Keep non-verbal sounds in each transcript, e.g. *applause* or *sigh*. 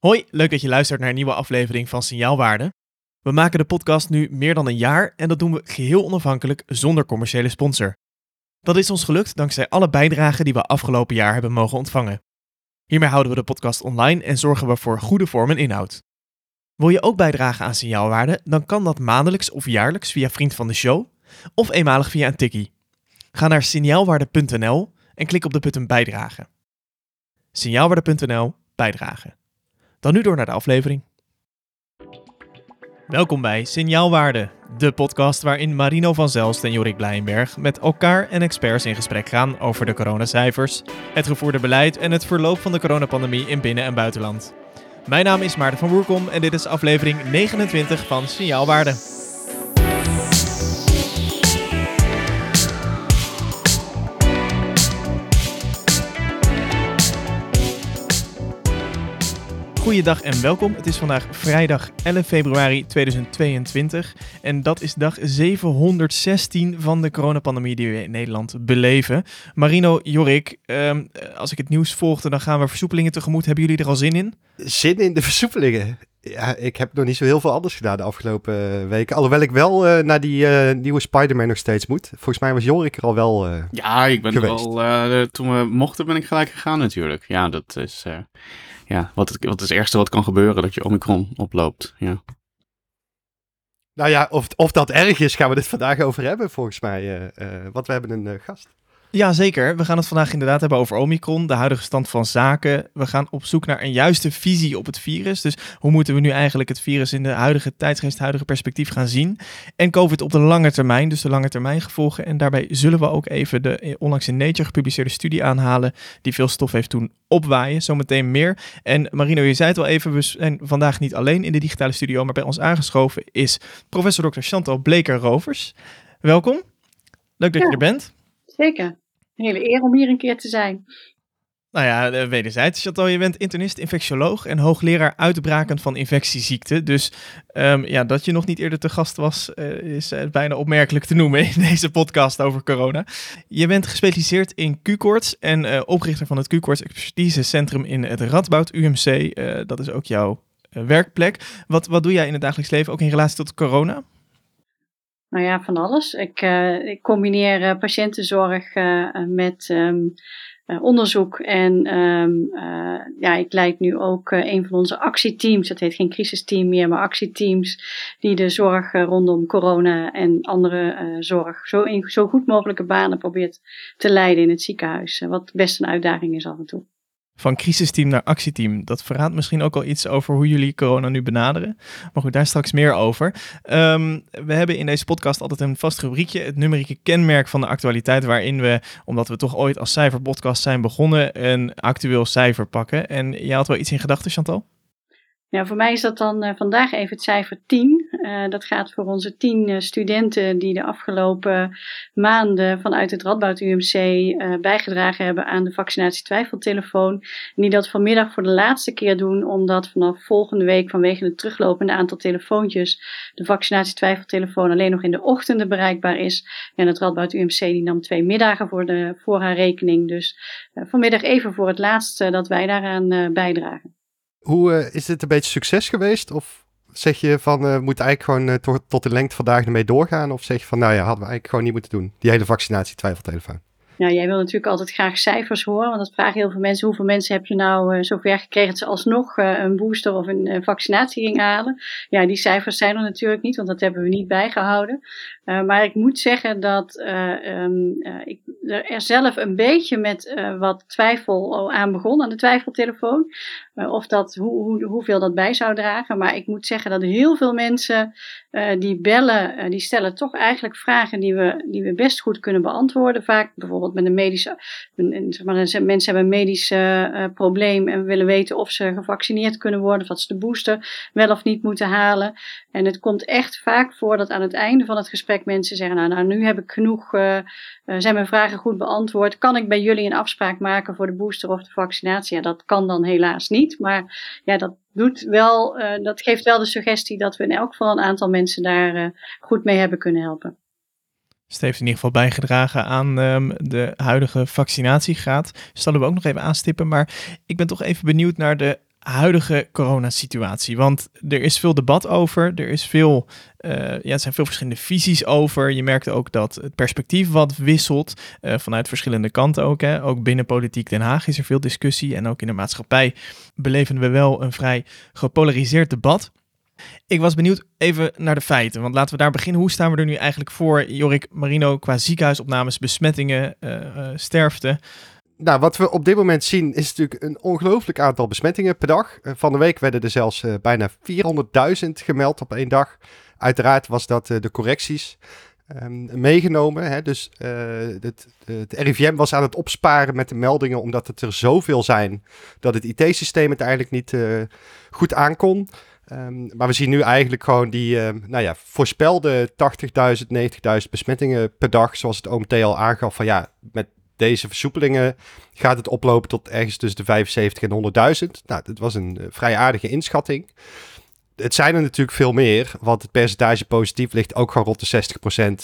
Hoi, leuk dat je luistert naar een nieuwe aflevering van Signaalwaarde. We maken de podcast nu meer dan een jaar en dat doen we geheel onafhankelijk zonder commerciële sponsor. Dat is ons gelukt dankzij alle bijdragen die we afgelopen jaar hebben mogen ontvangen. Hiermee houden we de podcast online en zorgen we voor goede vorm en inhoud. Wil je ook bijdragen aan Signaalwaarde, dan kan dat maandelijks of jaarlijks via Vriend van de Show of eenmalig via een tikkie. Ga naar signaalwaarde.nl en klik op de button bijdragen. Signaalwaarde.nl bijdragen. Dan nu door naar de aflevering. Welkom bij Signaalwaarde, de podcast waarin Marino van Zelst en Jorik Blijenberg met elkaar en experts in gesprek gaan over de coronacijfers, het gevoerde beleid en het verloop van de coronapandemie in binnen- en buitenland. Mijn naam is Maarten van Woerkom en dit is aflevering 29 van Signaalwaarde. Goeiedag en welkom. Het is vandaag vrijdag 11 februari 2022 en dat is dag 716 van de coronapandemie die we in Nederland beleven. Marino, Jorik, ehm, als ik het nieuws volgde, dan gaan we versoepelingen tegemoet. Hebben jullie er al zin in? Zin in de versoepelingen? Ja, ik heb nog niet zo heel veel anders gedaan de afgelopen weken. Alhoewel ik wel uh, naar die uh, nieuwe Spider-Man nog steeds moet. Volgens mij was Jorik er al wel uh, Ja, ik ben geweest. er al... toen we mochten ben ik gelijk gegaan natuurlijk. Ja, dat is... ja, wat, wat is het ergste wat kan gebeuren? Dat je Omicron oploopt, ja. Nou ja, of, of dat erg is, gaan we het vandaag over hebben volgens mij. want we hebben een gast. Ja, zeker. We gaan het vandaag inderdaad hebben over Omicron, de huidige stand van zaken. We gaan op zoek naar een juiste visie op het virus. Dus hoe moeten we nu eigenlijk het virus in de huidige tijdsgeest, huidige perspectief gaan zien? En COVID op de lange termijn, dus de lange termijn gevolgen. En daarbij zullen we ook even de onlangs in Nature gepubliceerde studie aanhalen, die veel stof heeft toen opwaaien. Zometeen meer. En Marino, je zei het al even, we zijn vandaag niet alleen in de digitale studio, maar bij ons aangeschoven is professor Dr. Chantal Bleker-Rovers. Welkom. Leuk dat Ja. je er bent. Zeker. Een hele eer om hier een keer te zijn. Nou ja, eh, wederzijds. Chantal, je bent internist, infectioloog en hoogleraar uitbraken van infectieziekten. Dus ehm, ja, dat je nog niet eerder te gast was, eh, is eh, bijna opmerkelijk te noemen in *laughs* deze podcast over corona. Je bent gespecialiseerd in Q-koorts en oprichter van het Q-koorts expertisecentrum in het Radboud UMC. Dat is ook jouw werkplek. Wat, wat doe jij in het dagelijks leven, ook in relatie tot corona? Nou ja, van alles. Ik, eh, ik combineer eh, patiëntenzorg eh, met eh, onderzoek. En eh, ja, ik leid nu ook een van onze actieteams. Het heet geen crisisteam meer, maar actieteams. Die de zorg rondom corona en andere zorg zo, in zo goed mogelijke banen probeert te leiden in het ziekenhuis. wat best een uitdaging is af en toe. Van crisisteam naar actieteam. Dat verraadt misschien ook al iets over hoe jullie corona nu benaderen. Maar goed, daar straks meer over. Ehm, we hebben in deze podcast altijd een vast rubriekje, het numerieke kenmerk van de actualiteit, waarin we, omdat we toch ooit als cijferpodcast zijn begonnen, een actueel cijfer pakken. En jij had wel iets in gedachten, Chantal? Ja, voor mij is dat dan eh, vandaag even het cijfer 10. Eh, dat gaat voor onze 10 eh, studenten die de afgelopen maanden vanuit het Radboud UMC bijgedragen hebben aan de vaccinatie twijfeltelefoon. En die dat vanmiddag voor de laatste keer doen, omdat vanaf volgende week vanwege het teruglopende aantal telefoontjes de vaccinatie twijfeltelefoon alleen nog in de ochtenden bereikbaar is. En het Radboud UMC die nam twee middagen voor, de, voor haar rekening. Dus vanmiddag even voor het laatste dat wij daaraan bijdragen. Hoe eh, is dit een beetje succes geweest? Of zeg je van, eh, we moeten eigenlijk gewoon eh, tot, de lengte vandaag ermee doorgaan? Of zeg je van, nou ja, hadden we eigenlijk gewoon niet moeten doen. Die hele vaccinatie twijfeltelefoon. Ja, jij wil natuurlijk altijd graag cijfers horen, want dat vragen heel veel mensen. Hoeveel mensen heb je nou zover gekregen dat ze alsnog een booster of een vaccinatie gingen halen? Ja, die cijfers zijn er natuurlijk niet, want dat hebben we niet bijgehouden. Maar ik moet zeggen dat um, ik er zelf een beetje met wat twijfel aan begon, aan de twijfeltelefoon. Of dat, hoe, hoe, hoeveel dat bij zou dragen. Maar ik moet zeggen dat heel veel mensen die bellen, die stellen toch eigenlijk vragen die we, die we best goed kunnen beantwoorden. Vaak bijvoorbeeld met een medische, een, zeg maar, mensen hebben een medisch probleem en willen weten of ze gevaccineerd kunnen worden, of dat ze de booster wel of niet moeten halen. En het komt echt vaak voor dat aan het einde van het gesprek mensen zeggen, nou, nou nu heb ik genoeg, zijn mijn vragen goed beantwoord, kan ik bij jullie een afspraak maken voor de booster of de vaccinatie? Ja, dat kan dan helaas niet, maar ja, dat doet wel, uh, dat geeft wel de suggestie dat we in elk geval een aantal mensen daar uh, goed mee hebben kunnen helpen. Dus het heeft in ieder geval bijgedragen aan um, de huidige vaccinatiegraad. Zullen we ook nog even aanstippen. Maar ik ben toch even benieuwd naar de huidige coronasituatie? Want er is veel debat over, er is veel, uh, ja, er zijn veel verschillende visies over. Je merkt ook dat het perspectief wat wisselt uh, vanuit verschillende kanten ook. Hè. Ook binnen politiek Den Haag is er veel discussie en ook in de maatschappij beleven we wel een vrij gepolariseerd debat. Ik was benieuwd even naar de feiten, want laten we daar beginnen. Hoe staan we er nu eigenlijk voor, Jorik Marino, qua ziekenhuisopnames, besmettingen, uh, sterfte? Nou, wat we op dit moment zien is natuurlijk een ongelooflijk aantal besmettingen per dag. Uh, van de week werden er zelfs bijna 400.000 gemeld op één dag. Uiteraard was dat de correcties um, meegenomen. Hè? Dus het, het, RIVM was aan het opsparen met de meldingen, omdat het er zoveel zijn dat het IT-systeem het eigenlijk niet goed aankon. Um, maar we zien nu eigenlijk gewoon die, uh, nou ja, voorspelde 80.000, 90.000 besmettingen per dag. Zoals het OMT al aangaf van ja, met deze versoepelingen gaat het oplopen tot ergens tussen de 75 en 100.000. Nou, dat was een uh, vrij aardige inschatting. Het zijn er natuurlijk veel meer, want het percentage positief ligt ook gewoon rond de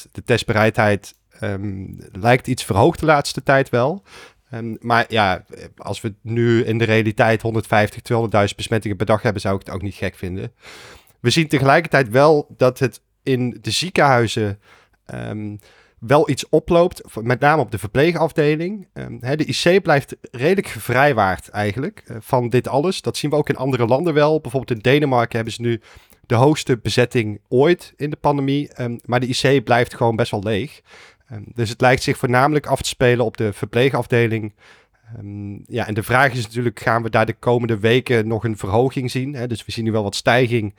60%. De testbereidheid um, lijkt iets verhoogd de laatste tijd wel. Um, maar ja, als we nu in de realiteit 150, 200.000 besmettingen per dag hebben, zou ik het ook niet gek vinden. We zien tegelijkertijd wel dat het in de ziekenhuizen um, wel iets oploopt, met name op de verpleegafdeling. Hè, de IC blijft redelijk gevrijwaard eigenlijk uh, van dit alles. Dat zien we ook in andere landen wel. Bijvoorbeeld in Denemarken hebben ze nu de hoogste bezetting ooit in de pandemie. maar de IC blijft gewoon best wel leeg. Um, dus het lijkt zich voornamelijk af te spelen op de verpleegafdeling. Ja, en de vraag is natuurlijk, gaan we daar de komende weken nog een verhoging zien? Dus we zien nu wel wat stijging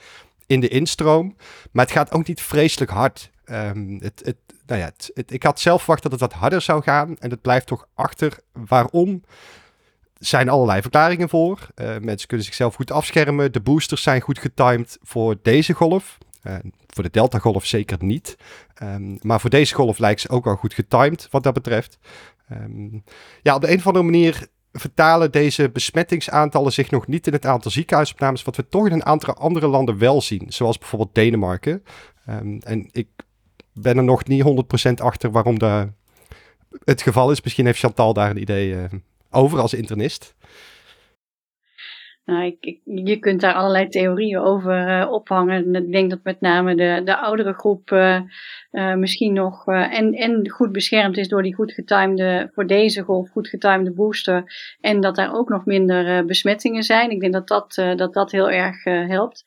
in de instroom. Maar het gaat ook niet vreselijk hard. Het, nou ja, ik had zelf verwacht dat het wat harder zou gaan. En het blijft toch achter. Waarom? Zijn allerlei verklaringen voor. Uh, mensen kunnen zichzelf goed afschermen. De boosters zijn goed getimed voor deze golf. Uh, voor de Delta-golf zeker niet. Um, maar voor deze golf lijkt ze ook wel goed getimed wat dat betreft. Um, ja, op de een of andere manier vertalen deze besmettingsaantallen zich nog niet in het aantal ziekenhuisopnames, wat we toch in een aantal andere landen wel zien, zoals bijvoorbeeld Denemarken. Um, en ik ben er nog niet 100% achter waarom dat het geval is. Misschien heeft Chantal daar een idee uh, over als internist. Nou, ik, je kunt daar allerlei theorieën over uh, ophangen. Ik denk dat met name de, de oudere groep uh, misschien nog en, en goed beschermd is door die goed getimede, voor deze golf goed getimede booster. En dat daar ook nog minder besmettingen zijn. Ik denk dat dat, dat, dat heel erg helpt.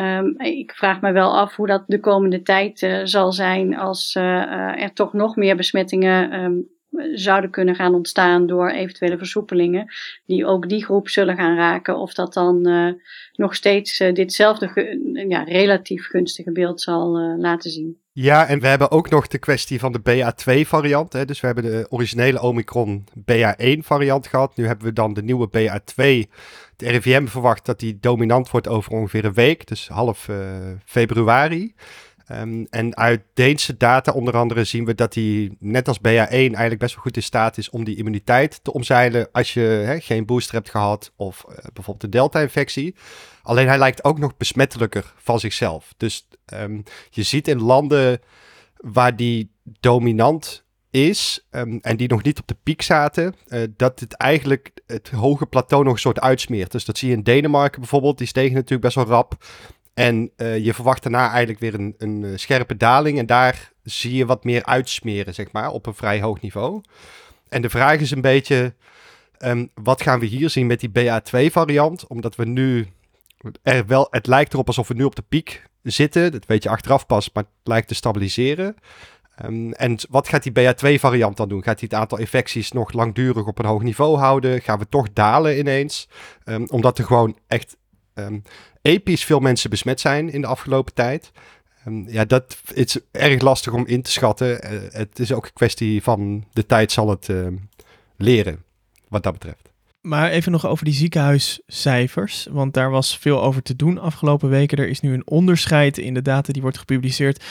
Um, ik vraag me wel af hoe dat de komende tijd zal zijn als er toch nog meer besmettingen um, zouden kunnen gaan ontstaan door eventuele versoepelingen, die ook die groep zullen gaan raken, of dat dan uh, nog steeds uh, ditzelfde ja, relatief gunstige beeld zal laten zien. Ja, en we hebben ook nog de kwestie van de BA2-variant. Dus we hebben de originele Omicron BA1-variant gehad. Nu hebben we dan de nieuwe BA2. De RIVM verwacht dat die dominant wordt over ongeveer een week, dus half februari. Um, en uit Deense data onder andere zien we dat hij net als BA1 eigenlijk best wel goed in staat is om die immuniteit te omzeilen als je geen booster hebt gehad of uh, bijvoorbeeld de delta-infectie. Alleen hij lijkt ook nog besmettelijker van zichzelf. Dus um, je ziet in landen waar die dominant is um, en die nog niet op de piek zaten, uh, dat het eigenlijk het hoge plateau nog een soort uitsmeert. Dus dat zie je in Denemarken bijvoorbeeld, die stegen natuurlijk best wel rap. En uh, je verwacht daarna eigenlijk weer een, een uh, scherpe daling. En daar zie je wat meer uitsmeren, zeg maar, op een vrij hoog niveau. En de vraag is een beetje, um, wat gaan we hier zien met die BA2-variant? Omdat we nu, er wel, het lijkt erop alsof we nu op de piek zitten. Dat weet je achteraf pas, maar het lijkt te stabiliseren. Um, en wat gaat die BA2-variant dan doen? Gaat hij het aantal infecties nog langdurig op een hoog niveau houden? Gaan we toch dalen ineens? Um, omdat er gewoon echt um, episch veel mensen besmet zijn in de afgelopen tijd. Um, ja, dat is erg lastig om in te schatten. Uh, het is ook een kwestie van de tijd zal het uh, leren, wat dat betreft. Maar even nog over die ziekenhuiscijfers, want daar was veel over te doen afgelopen weken. Er is nu een onderscheid in de data die wordt gepubliceerd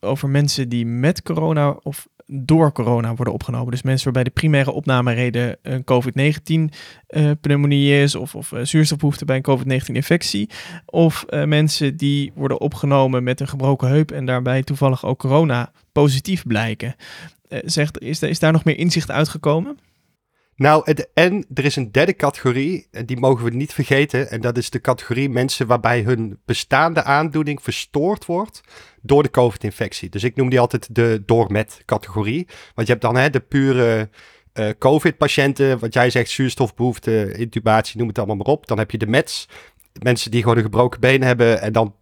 over mensen die met corona of door corona worden opgenomen. Dus mensen waarbij de primaire opnamereden een COVID-19-pneumonie uh, is of, of uh, zuurstofbehoefte bij een COVID-19-infectie. Of uh, mensen die worden opgenomen met een gebroken heup en daarbij toevallig ook corona positief blijken. zegt, is, is daar nog meer inzicht uitgekomen? Nou, en er is een derde categorie, en die mogen we niet vergeten. En dat is de categorie mensen waarbij hun bestaande aandoening verstoord wordt door de COVID-infectie. Dus ik noem die altijd de door-met-categorie. Want je hebt dan hè, de pure uh, COVID-patiënten, wat jij zegt, zuurstofbehoefte, intubatie, noem het allemaal maar op. Dan heb je de METS, mensen die gewoon een gebroken been hebben en dan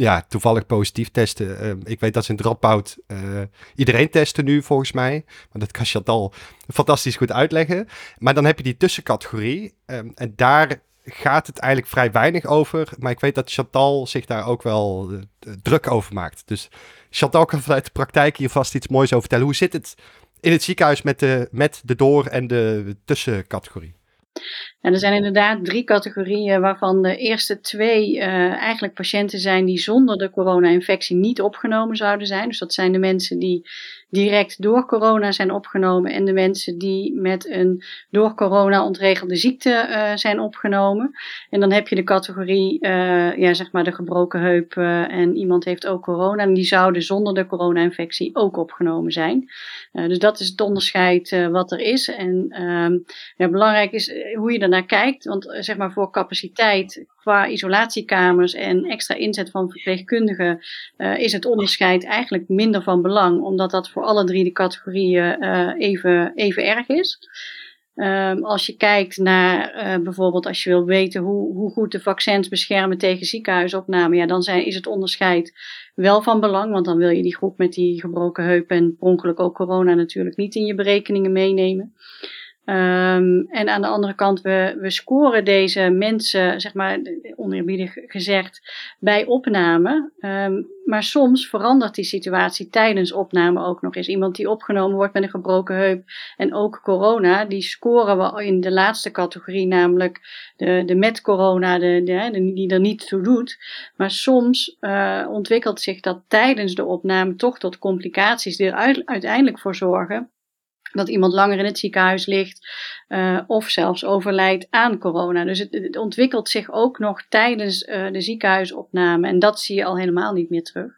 ja, toevallig positief testen. Uh, ik weet dat ze in Dropout uh, iedereen testen nu, volgens mij. Maar dat kan Chantal fantastisch goed uitleggen. Maar dan heb je die tussencategorie. Um, en daar gaat het eigenlijk vrij weinig over. Maar ik weet dat Chantal zich daar ook wel uh, druk over maakt. Dus Chantal kan vanuit de praktijk hier vast iets moois over vertellen. Hoe zit het in het ziekenhuis met de, met de door- en de tussencategorie? En er zijn inderdaad drie categorieën waarvan de eerste twee uh, eigenlijk patiënten zijn die zonder de corona-infectie niet opgenomen zouden zijn. Dus dat zijn de mensen die direct door corona zijn opgenomen en de mensen die met een door corona ontregelde ziekte uh, zijn opgenomen. En dan heb je de categorie, uh, ja, zeg maar de gebroken heup en iemand heeft ook corona en die zouden zonder de corona-infectie ook opgenomen zijn. dus dat is het onderscheid wat er is. En ehm, belangrijk is hoe je er naar kijkt. Want zeg maar voor capaciteit qua isolatiekamers en extra inzet van verpleegkundigen uh, is het onderscheid eigenlijk minder van belang, omdat dat voor alle drie de categorieën uh, even, even erg is. Um, als je kijkt naar bijvoorbeeld als je wil weten hoe, hoe goed de vaccins beschermen tegen ziekenhuisopname, ja, dan zijn, is het onderscheid wel van belang, want dan wil je die groep met die gebroken heup en per ook corona natuurlijk niet in je berekeningen meenemen. Um, en aan de andere kant, we, we scoren deze mensen, zeg maar, oneerbiedig gezegd, bij opname. Um, maar soms verandert die situatie tijdens opname ook nog eens. Iemand die opgenomen wordt met een gebroken heup en ook corona, die scoren we in de laatste categorie, namelijk de, de met corona, de, die er niet toe doet. Maar soms uh, ontwikkelt zich dat tijdens de opname toch tot complicaties die er uiteindelijk voor zorgen dat iemand langer in het ziekenhuis ligt uh, of zelfs overlijdt aan corona. Dus het, ontwikkelt zich ook nog tijdens uh, de ziekenhuisopname en dat zie je al helemaal niet meer terug.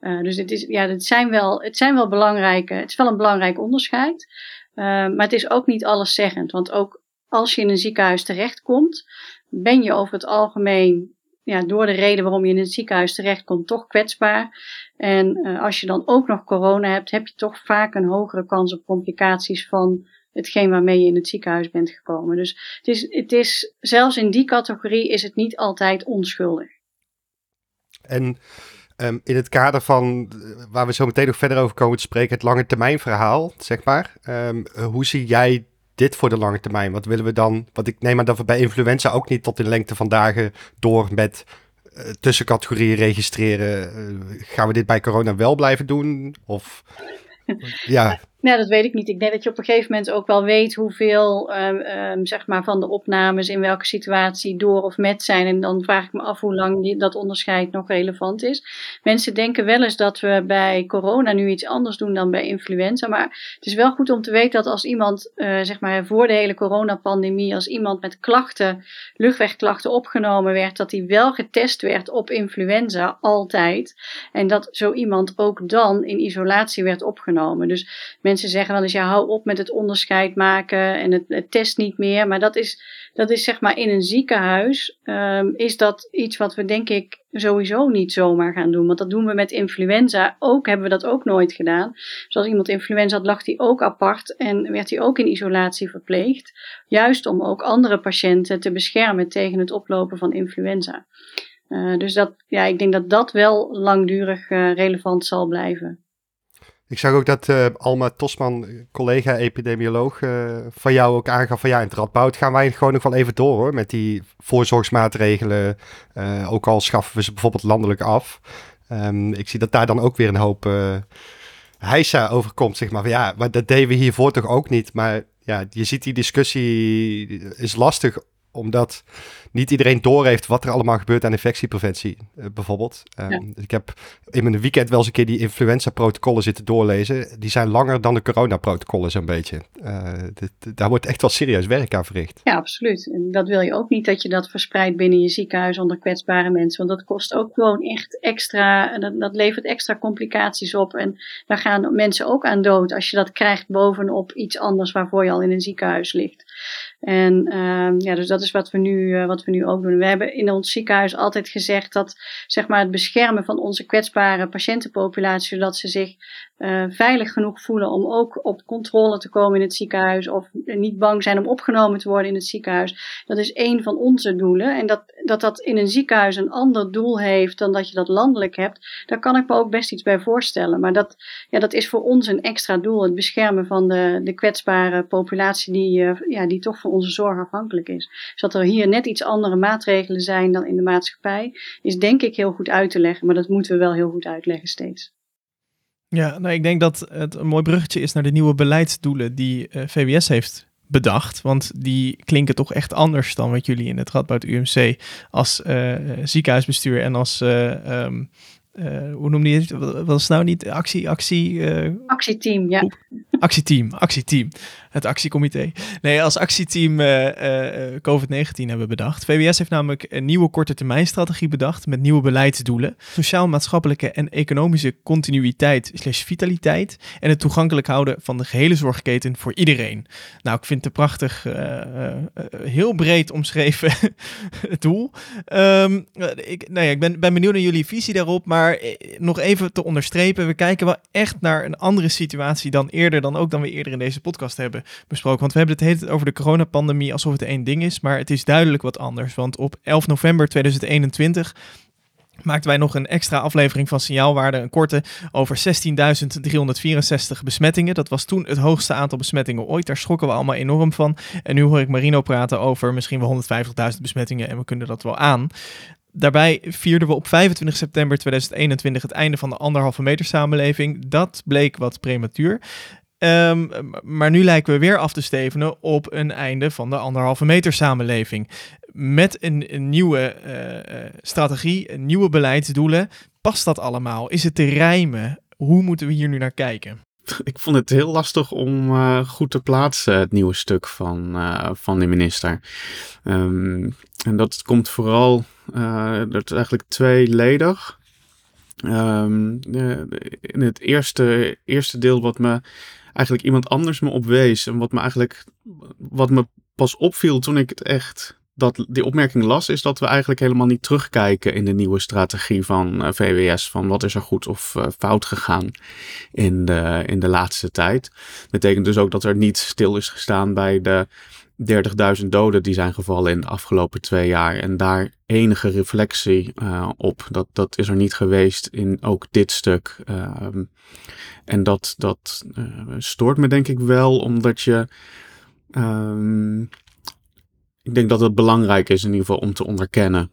Uh, dus het, is, ja, het, zijn wel, het zijn wel belangrijke, het is wel een belangrijk onderscheid, maar het is ook niet alleszeggend. Want ook als je in een ziekenhuis terechtkomt, ben je over het algemeen ja, door de reden waarom je in het ziekenhuis terechtkomt, toch kwetsbaar. En uh, als je dan ook nog corona hebt, heb je toch vaak een hogere kans op complicaties van hetgeen waarmee je in het ziekenhuis bent gekomen. Dus het is, het is zelfs in die categorie is het niet altijd onschuldig. En um, in het kader van waar we zo meteen nog verder over komen te spreken, het lange termijn verhaal, zeg maar. Um, hoe zie jij dit voor de lange termijn? Wat willen we dan? Want ik neem aan dat we bij influenza ook niet tot in lengte van dagen door met uh, tussencategorieën registreren. Uh, gaan we dit bij corona wel blijven doen? Of *laughs* ja. Nou, dat weet ik niet. Ik denk dat je op een gegeven moment ook wel weet hoeveel um, um, zeg maar van de opnames in welke situatie door of met zijn. En dan vraag ik me af hoe lang die, dat onderscheid nog relevant is. Mensen denken wel eens dat we bij corona nu iets anders doen dan bij influenza. Maar het is wel goed om te weten dat als iemand, uh, zeg maar voor de hele coronapandemie, als iemand met klachten, luchtwegklachten opgenomen werd, dat hij wel getest werd op influenza, altijd. En dat zo iemand ook dan in isolatie werd opgenomen. Dus mensen zeggen wel eens, ja, hou op met het onderscheid maken en het, test niet meer. Maar dat is, dat is zeg maar in een ziekenhuis, um, is dat iets wat we denk ik sowieso niet zomaar gaan doen. Want dat doen we met influenza ook, hebben we dat ook nooit gedaan. Dus als iemand influenza had, lag hij ook apart en werd hij ook in isolatie verpleegd. Juist om ook andere patiënten te beschermen tegen het oplopen van influenza. Uh, dus dat, ja, ik denk dat dat wel langdurig uh, relevant zal blijven. Ik zag ook dat uh, Alma Tosman, collega epidemioloog, uh, van jou ook aangaf van ja, in het Radboud gaan wij gewoon nog wel even door hoor, met die voorzorgsmaatregelen. Uh, ook al schaffen we ze bijvoorbeeld landelijk af. Um, ik zie dat daar dan ook weer een hoop heisa over komt, zeg maar. Van, ja, maar dat deden we hiervoor toch ook niet. Maar ja, je ziet die discussie is lastig omdat niet iedereen doorheeft wat er allemaal gebeurt aan infectiepreventie, uh, bijvoorbeeld. Um, ja. Ik heb in mijn weekend wel eens een keer die influenza-protocollen zitten doorlezen. Die zijn langer dan de coronaprotocollen zo'n beetje. Uh, dit, daar wordt echt wel serieus werk aan verricht. Ja, absoluut. En dat wil je ook niet dat je dat verspreidt binnen je ziekenhuis onder kwetsbare mensen. Want dat kost ook gewoon echt extra, dat, dat levert extra complicaties op. En daar gaan mensen ook aan dood als je dat krijgt bovenop iets anders waarvoor je al in een ziekenhuis ligt. En uh, ja, dus dat is wat we, nu, uh, wat we nu ook doen. We hebben in ons ziekenhuis altijd gezegd dat zeg maar, het beschermen van onze kwetsbare patiëntenpopulatie, zodat ze zich uh, veilig genoeg voelen om ook op controle te komen in het ziekenhuis of niet bang zijn om opgenomen te worden in het ziekenhuis. Dat is één van onze doelen. En dat dat, dat in een ziekenhuis een ander doel heeft dan dat je dat landelijk hebt, daar kan ik me ook best iets bij voorstellen. Maar dat, ja, dat is voor ons een extra doel, het beschermen van de, de kwetsbare populatie die, uh, ja, die toch voor onze zorg afhankelijk is. Dus dat er hier net iets andere maatregelen zijn dan in de maatschappij, is denk ik heel goed uit te leggen, maar dat moeten we wel heel goed uitleggen steeds. Ja, nou, ik denk dat het een mooi bruggetje is naar de nieuwe beleidsdoelen die uh, VWS heeft bedacht. Want die klinken toch echt anders dan wat jullie in het Radboud UMC als uh, ziekenhuisbestuur en als uh, um, uh, hoe noemde je het? Wat is nou niet? Actie, actie... Actieteam, ja. Actieteam, actieteam. Het actiecomité. Nee, als actieteam uh, COVID-19 hebben we bedacht. VWS heeft namelijk een nieuwe korte termijn strategie bedacht met nieuwe beleidsdoelen. Sociaal-maatschappelijke en economische continuïteit slash vitaliteit. En het toegankelijk houden van de gehele zorgketen voor iedereen. Nou, ik vind het een prachtig, heel breed omschreven *laughs* doel. Um, ik, nou ja, ik ben, ben benieuwd naar jullie visie daarop, maar nog even te onderstrepen, we kijken wel echt naar een andere situatie dan eerder, dan ook dan we eerder in deze podcast hebben besproken. Want we hebben het hele over de coronapandemie alsof het één ding is, maar het is duidelijk wat anders. Want op 11 november 2021 maakten wij nog een extra aflevering van Signaalwaarde, een korte, over 16.364 besmettingen. Dat was toen het hoogste aantal besmettingen ooit. Daar schrokken we allemaal enorm van. En nu hoor ik Marino praten over misschien wel 150.000 besmettingen en we kunnen dat wel aan. Daarbij vierden we op 25 september 2021 het einde van de anderhalve meter samenleving. Dat bleek wat prematuur. Um, maar nu lijken we weer af te stevenen op een einde van de anderhalve meter samenleving. Met een, een nieuwe uh, strategie, nieuwe beleidsdoelen. Past dat allemaal? Is het te rijmen? Hoe moeten we hier nu naar kijken? Ik vond het heel lastig om uh, goed te plaatsen, het nieuwe stuk van, uh, van de minister. Um, en dat komt vooral dat is eigenlijk tweeledig. Um, in het eerste, eerste deel wat me eigenlijk iemand anders me opwees. En wat me eigenlijk wat me pas opviel toen ik het echt dat die opmerking las, is dat we eigenlijk helemaal niet terugkijken in de nieuwe strategie van eh, VWS. Van wat is er goed of uh, fout gegaan in de, in de laatste tijd. Betekent dus ook dat er niet stil is gestaan bij de 30.000 doden die zijn gevallen in de afgelopen twee jaar. En daar enige reflectie uh, op. Dat, dat is er niet geweest in ook dit stuk. Uh, en dat, dat uh, stoort me denk ik wel, omdat je. Um, ik denk dat het belangrijk is in ieder geval om te onderkennen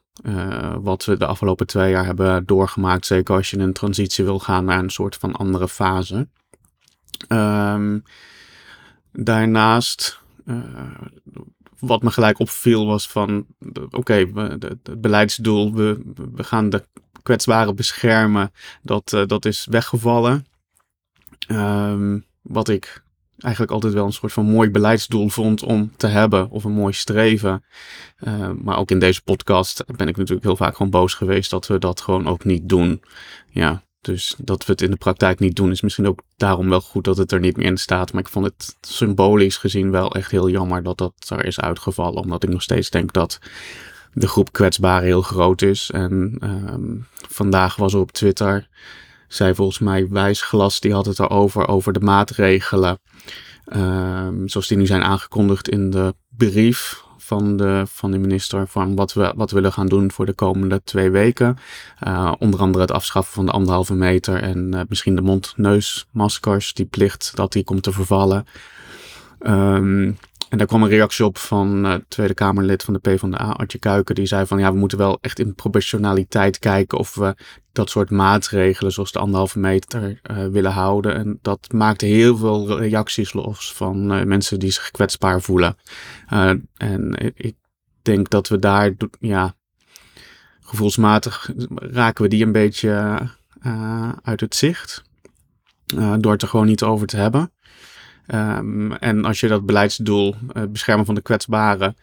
wat we de afgelopen twee jaar hebben doorgemaakt. Zeker als je een transitie wil gaan naar een soort van andere fase. Um, daarnaast wat me gelijk opviel was van, oké, het beleidsdoel, we, we gaan de kwetsbaren beschermen, dat, uh, dat is weggevallen. Um, wat ik eigenlijk altijd wel een soort van mooi beleidsdoel vond om te hebben, of een mooi streven. Uh, maar ook in deze podcast ben ik natuurlijk heel vaak gewoon boos geweest dat we dat gewoon ook niet doen. Ja, dus dat we het in de praktijk niet doen, is misschien ook daarom wel goed dat het er niet meer in staat. Maar ik vond het symbolisch gezien wel echt heel jammer dat dat er is uitgevallen. Omdat ik nog steeds denk dat de groep kwetsbaren heel groot is. En um, vandaag was er op Twitter, zei volgens mij Wijsglas, die had het erover, over de maatregelen. Um, zoals die nu zijn aangekondigd in de brief van de, van de minister van wat we, wat willen gaan doen voor de komende twee weken. Uh, onder andere het afschaffen van de anderhalve meter en uh, misschien de mond-neusmaskers, die plicht dat die komt te vervallen. Um, en daar kwam een reactie op van uh, Tweede Kamerlid van de PvdA, Artje Kuiken. Die zei van ja, we moeten wel echt in proportionaliteit kijken of we dat soort maatregelen zoals de anderhalve meter uh, willen houden. En dat maakte heel veel reacties los van uh, mensen die zich kwetsbaar voelen. en ik denk dat we daar, ja, gevoelsmatig raken we die een beetje uit het zicht. Door het er gewoon niet over te hebben. Um, en als je dat beleidsdoel, beschermen van de kwetsbaren,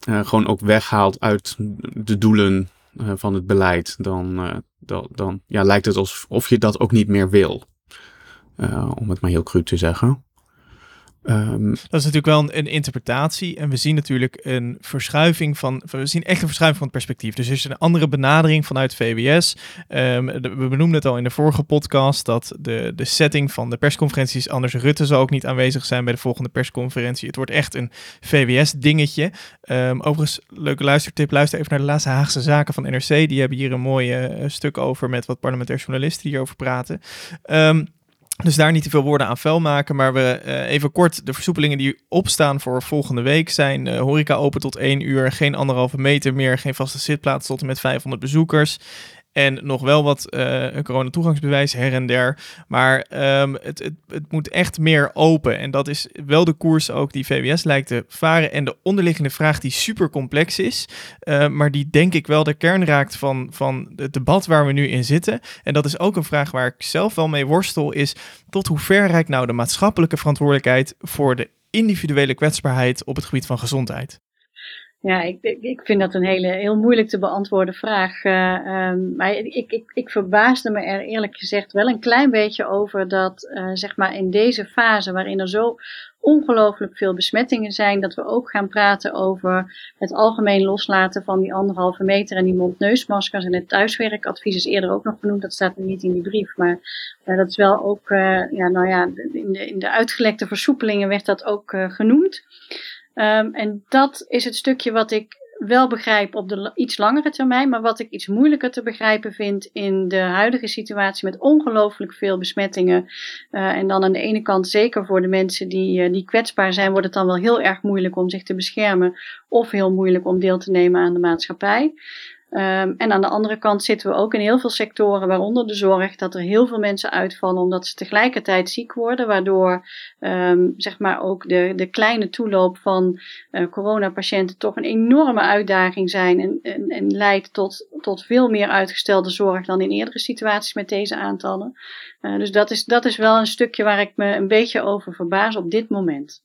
gewoon ook weghaalt uit de doelen van het beleid, dan, dan, dan ja, lijkt het alsof je dat ook niet meer wil. om het maar heel cru te zeggen. Um, dat is natuurlijk wel een, interpretatie. En we zien natuurlijk een verschuiving van. We zien echt een verschuiving van het perspectief. Dus er is een andere benadering vanuit VWS. Ehm, we benoemden het al in de vorige podcast dat de, de setting van de persconferentie is anders. Rutte zal ook niet aanwezig zijn bij de volgende persconferentie. Het wordt echt een VWS-dingetje. Um, overigens, leuke luistertip. Luister even naar de laatste Haagse Zaken van NRC. Die hebben hier een mooi uh, stuk over met wat parlementair journalisten hierover praten. Dus daar niet te veel woorden aan vuil maken. Maar we uh, even kort de versoepelingen die opstaan voor volgende week zijn uh, horeca open tot 1 uur, geen anderhalve meter meer, geen vaste zitplaats tot en met 500 bezoekers. En nog wel wat uh, coronatoegangsbewijs her en der. Maar um, het, het, het moet echt meer open. En dat is wel de koers ook die VWS lijkt te varen. En de onderliggende vraag die super complex is. Uh, maar die denk ik wel de kern raakt van, van het debat waar we nu in zitten. En dat is ook een vraag waar ik zelf wel mee worstel. Is tot hoe ver reikt nou de maatschappelijke verantwoordelijkheid voor de individuele kwetsbaarheid op het gebied van gezondheid? Ja, ik, ik vind dat een hele, heel moeilijk te beantwoorden vraag. Uh, um, maar ik, ik, ik verbaasde me er eerlijk gezegd wel een klein beetje over dat, uh, zeg maar, in deze fase waarin er zo ongelooflijk veel besmettingen zijn, dat we ook gaan praten over het algemeen loslaten van die anderhalve meter en die mondneusmaskers. En het thuiswerkadvies is eerder ook nog genoemd, dat staat niet in die brief, maar uh, dat is wel ook, ja, nou ja, in de, in de uitgelekte versoepelingen werd dat ook genoemd. Um, en dat is het stukje wat ik wel begrijp op de iets langere termijn, maar wat ik iets moeilijker te begrijpen vind in de huidige situatie met ongelooflijk veel besmettingen. Uh, en dan aan de ene kant, zeker voor de mensen die, uh, die kwetsbaar zijn, wordt het dan wel heel erg moeilijk om zich te beschermen of heel moeilijk om deel te nemen aan de maatschappij. Um, en aan de andere kant zitten we ook in heel veel sectoren, waaronder de zorg, dat er heel veel mensen uitvallen omdat ze tegelijkertijd ziek worden, waardoor um, zeg maar ook de, de kleine toeloop van uh, coronapatiënten toch een enorme uitdaging zijn en, en, en leidt tot, tot veel meer uitgestelde zorg dan in eerdere situaties met deze aantallen. Uh, dus dat is, dat is wel een stukje waar ik me een beetje over verbaas op dit moment.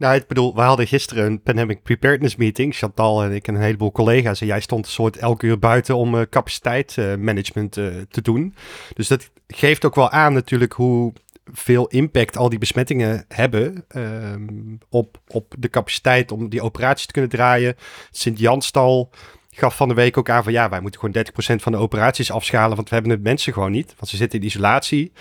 Nou, ik bedoel, we hadden gisteren een pandemic preparedness meeting, Chantal en ik en een heleboel collega's. En jij stond een soort elke uur buiten om uh, capaciteitsmanagement uh, te doen. Dus dat geeft ook wel aan natuurlijk hoe veel impact al die besmettingen hebben um, op, op de capaciteit om die operaties te kunnen draaien. Sint-Janstal gaf van de week ook aan van ja, wij moeten gewoon 30% van de operaties afschalen, want we hebben het mensen gewoon niet. Want ze zitten in isolatie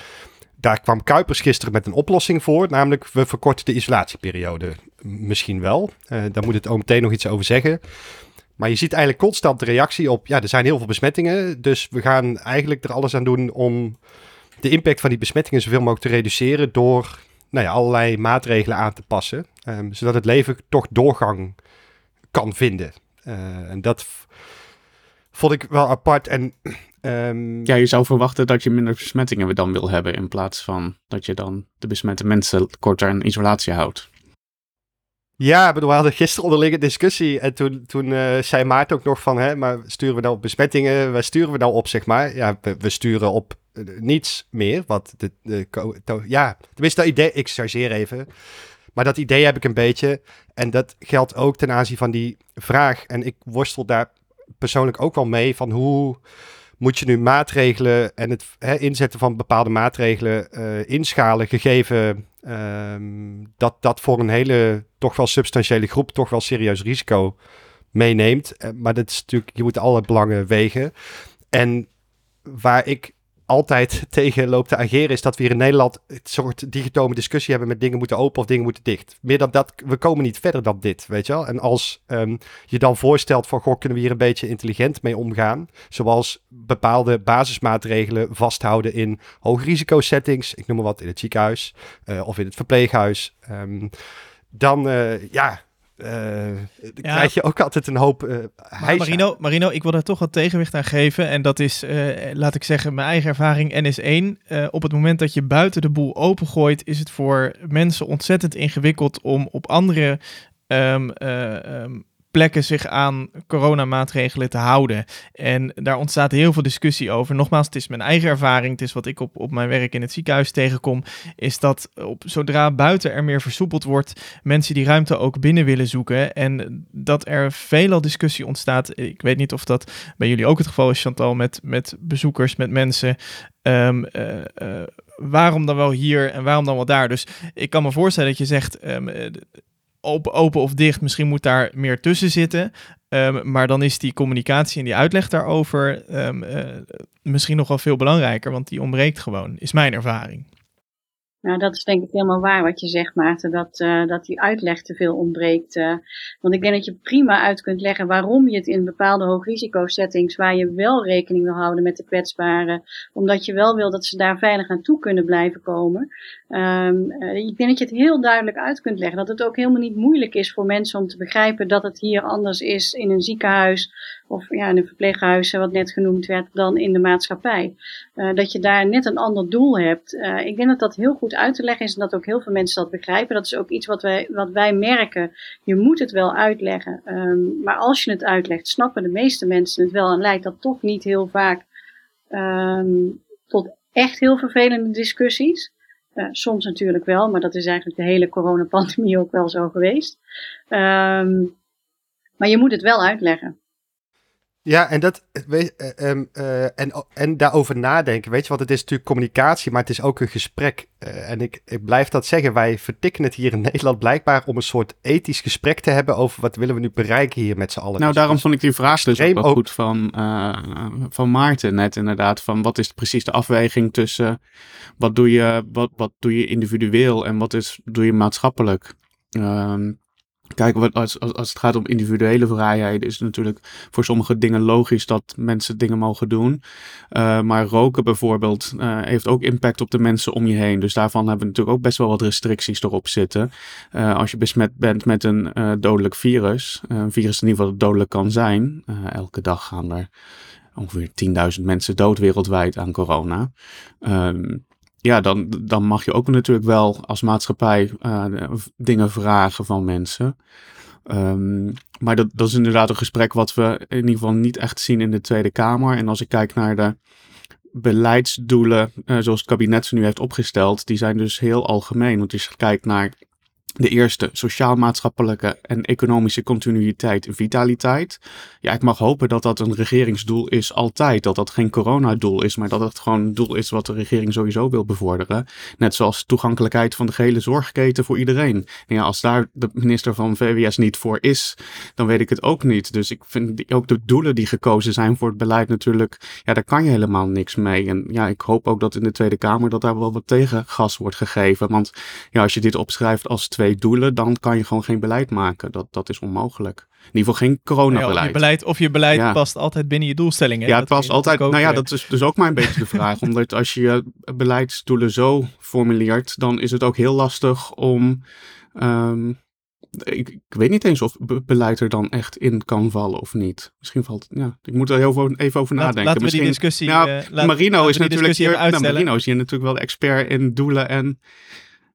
daar kwam Kuipers gisteren met een oplossing voor. Namelijk, we verkorten de isolatieperiode. Misschien wel. Uh, daar moet het ook meteen nog iets over zeggen. Maar je ziet eigenlijk constant de reactie op... ja, er zijn heel veel besmettingen. Dus we gaan eigenlijk er alles aan doen om de impact van die besmettingen... zoveel mogelijk te reduceren door nou ja, allerlei maatregelen aan te passen. Um, zodat het leven toch doorgang kan vinden. Uh, en dat vond ik wel apart. En Um, ja, je zou verwachten dat je minder besmettingen dan wil hebben in plaats van dat je dan de besmette mensen korter in isolatie houdt. Ja, bedoel, we hadden gisteren onderling een discussie en toen, toen uh, zei Maarten ook nog van, hè, maar sturen we nou op besmettingen, waar sturen we nou op, zeg maar? Ja, we, sturen op uh, niets meer, wat de, de, de, ja, tenminste dat idee, ik chargeer even, maar dat idee heb ik een beetje en dat geldt ook ten aanzien van die vraag en ik worstel daar persoonlijk ook wel mee van hoe moet je nu maatregelen en het hè, inzetten van bepaalde maatregelen uh, inschalen, gegeven um, dat dat voor een hele toch wel substantiële groep toch wel serieus risico meeneemt. Uh, maar dat is natuurlijk, je moet alle belangen wegen. En waar ik altijd tegen loopt te ageren, is dat we hier in Nederland een soort digitome discussie hebben met dingen moeten open of dingen moeten dicht. Meer dan dat, we komen niet verder dan dit, weet je wel. En als um, je dan voorstelt van, goh, kunnen we hier een beetje intelligent mee omgaan, zoals bepaalde basismaatregelen vasthouden in risico settings, ik noem maar wat, in het ziekenhuis uh, of in het verpleeghuis, um, dan, uh, ja, dan ja. krijg je ook altijd een hoop uh, Marino, Marino, ik wil daar toch wat tegenwicht aan geven. En dat is, laat ik zeggen, mijn eigen ervaring NS1. op het moment dat je buiten de boel opengooit, is het voor mensen ontzettend ingewikkeld om op andere um, um, plekken zich aan coronamaatregelen te houden. En daar ontstaat heel veel discussie over. Nogmaals, het is mijn eigen ervaring. Het is wat ik op, op mijn werk in het ziekenhuis tegenkom. Is dat op, zodra buiten er meer versoepeld wordt, mensen die ruimte ook binnen willen zoeken. En dat er veelal discussie ontstaat. Ik weet niet of dat bij jullie ook het geval is, Chantal, met, met bezoekers, met mensen. Um, waarom dan wel hier en waarom dan wel daar? Dus ik kan me voorstellen dat je zegt. Um, open, open of dicht, misschien moet daar meer tussen zitten. Um, maar dan is die communicatie en die uitleg daarover um, uh, misschien nog wel veel belangrijker, want die ontbreekt gewoon, is mijn ervaring. Nou, dat is denk ik helemaal waar wat je zegt, Maarten, dat, uh, dat die uitleg te veel ontbreekt. Uh, want ik denk dat je prima uit kunt leggen waarom je het in bepaalde hoogrisicosettings, waar je wel rekening wil houden met de kwetsbaren, omdat je wel wil dat ze daar veilig aan toe kunnen blijven komen. Um, uh, ik denk dat je het heel duidelijk uit kunt leggen, dat het ook helemaal niet moeilijk is voor mensen om te begrijpen dat het hier anders is in een ziekenhuis of ja, in een verpleeghuis, wat net genoemd werd, dan in de maatschappij. Uh, dat je daar net een ander doel hebt. Uh, ik denk dat dat heel goed uit te leggen is en dat ook heel veel mensen dat begrijpen. Dat is ook iets wat wij, wat wij merken. Je moet het wel uitleggen. Um, maar als je het uitlegt, snappen de meeste mensen het wel en leidt dat toch niet heel vaak um, tot echt heel vervelende discussies. Uh, soms natuurlijk wel, maar dat is eigenlijk de hele coronapandemie ook wel zo geweest. Um, maar je moet het wel uitleggen. Ja, en, dat, weet, uh, uh, en, en daarover nadenken, weet je, want het is natuurlijk communicatie, maar het is ook een gesprek. Uh, en ik, ik blijf dat zeggen, wij vertikken het hier in *laughs* Nederland blijkbaar om een soort ethisch gesprek te hebben over wat willen we nu bereiken hier met z'n allen. Nou, daarom vond ik die vraag dus ook wel ook... goed van, van Maarten net inderdaad, van wat is precies de afweging tussen wat doe je, wat, wat doe je individueel en wat is, doe je maatschappelijk. Ehm, Kijk, als, als, het gaat om individuele vrijheden, is het natuurlijk voor sommige dingen logisch dat mensen dingen mogen doen. Uh, maar roken bijvoorbeeld uh, heeft ook impact op de mensen om je heen. Dus daarvan hebben we natuurlijk ook best wel wat restricties erop zitten. Uh, als je besmet bent met een dodelijk virus, een virus in ieder geval dat dodelijk kan zijn. elke dag gaan er ongeveer 10.000 mensen dood wereldwijd aan corona. Ehm, ja, dan, dan mag je ook natuurlijk wel als maatschappij uh, dingen vragen van mensen. Um, maar dat, dat is inderdaad een gesprek wat we in ieder geval niet echt zien in de Tweede Kamer. En als ik kijk naar de beleidsdoelen uh, zoals het kabinet ze nu heeft opgesteld, die zijn dus heel algemeen. Want als je kijkt naar de eerste, sociaal-maatschappelijke en economische continuïteit en vitaliteit. Ja, ik mag hopen dat dat een regeringsdoel is altijd. Dat dat geen coronadoel is, maar dat het gewoon een doel is wat de regering sowieso wil bevorderen. Net zoals toegankelijkheid van de gehele zorgketen voor iedereen. En ja, als daar de minister van VWS niet voor is, dan weet ik het ook niet. Dus ik vind ook de doelen die gekozen zijn voor het beleid natuurlijk, ja, daar kan je helemaal niks mee. En ja, ik hoop ook dat in de Tweede Kamer dat daar wel wat tegengas wordt gegeven. Want ja, als je dit opschrijft als twee doelen, dan kan je gewoon geen beleid maken. Dat, dat is onmogelijk. In ieder geval geen coronabeleid. Ja, of je beleid, of je beleid ja. past altijd binnen je doelstellingen. Ja, het past altijd. Nou ja, dat is dus ook maar een beetje de *laughs* vraag. Omdat als je je beleidsdoelen zo formuleert, dan is het ook heel lastig om. Um, ik, ik, weet niet eens of be beleid er dan echt in kan vallen of niet. Misschien valt ja, ik moet er heel veel, even over nadenken. Laten Misschien, we die discussie. Nou, uh, laat, Marino is natuurlijk hier, nou, Marino is hier natuurlijk wel de expert in doelen en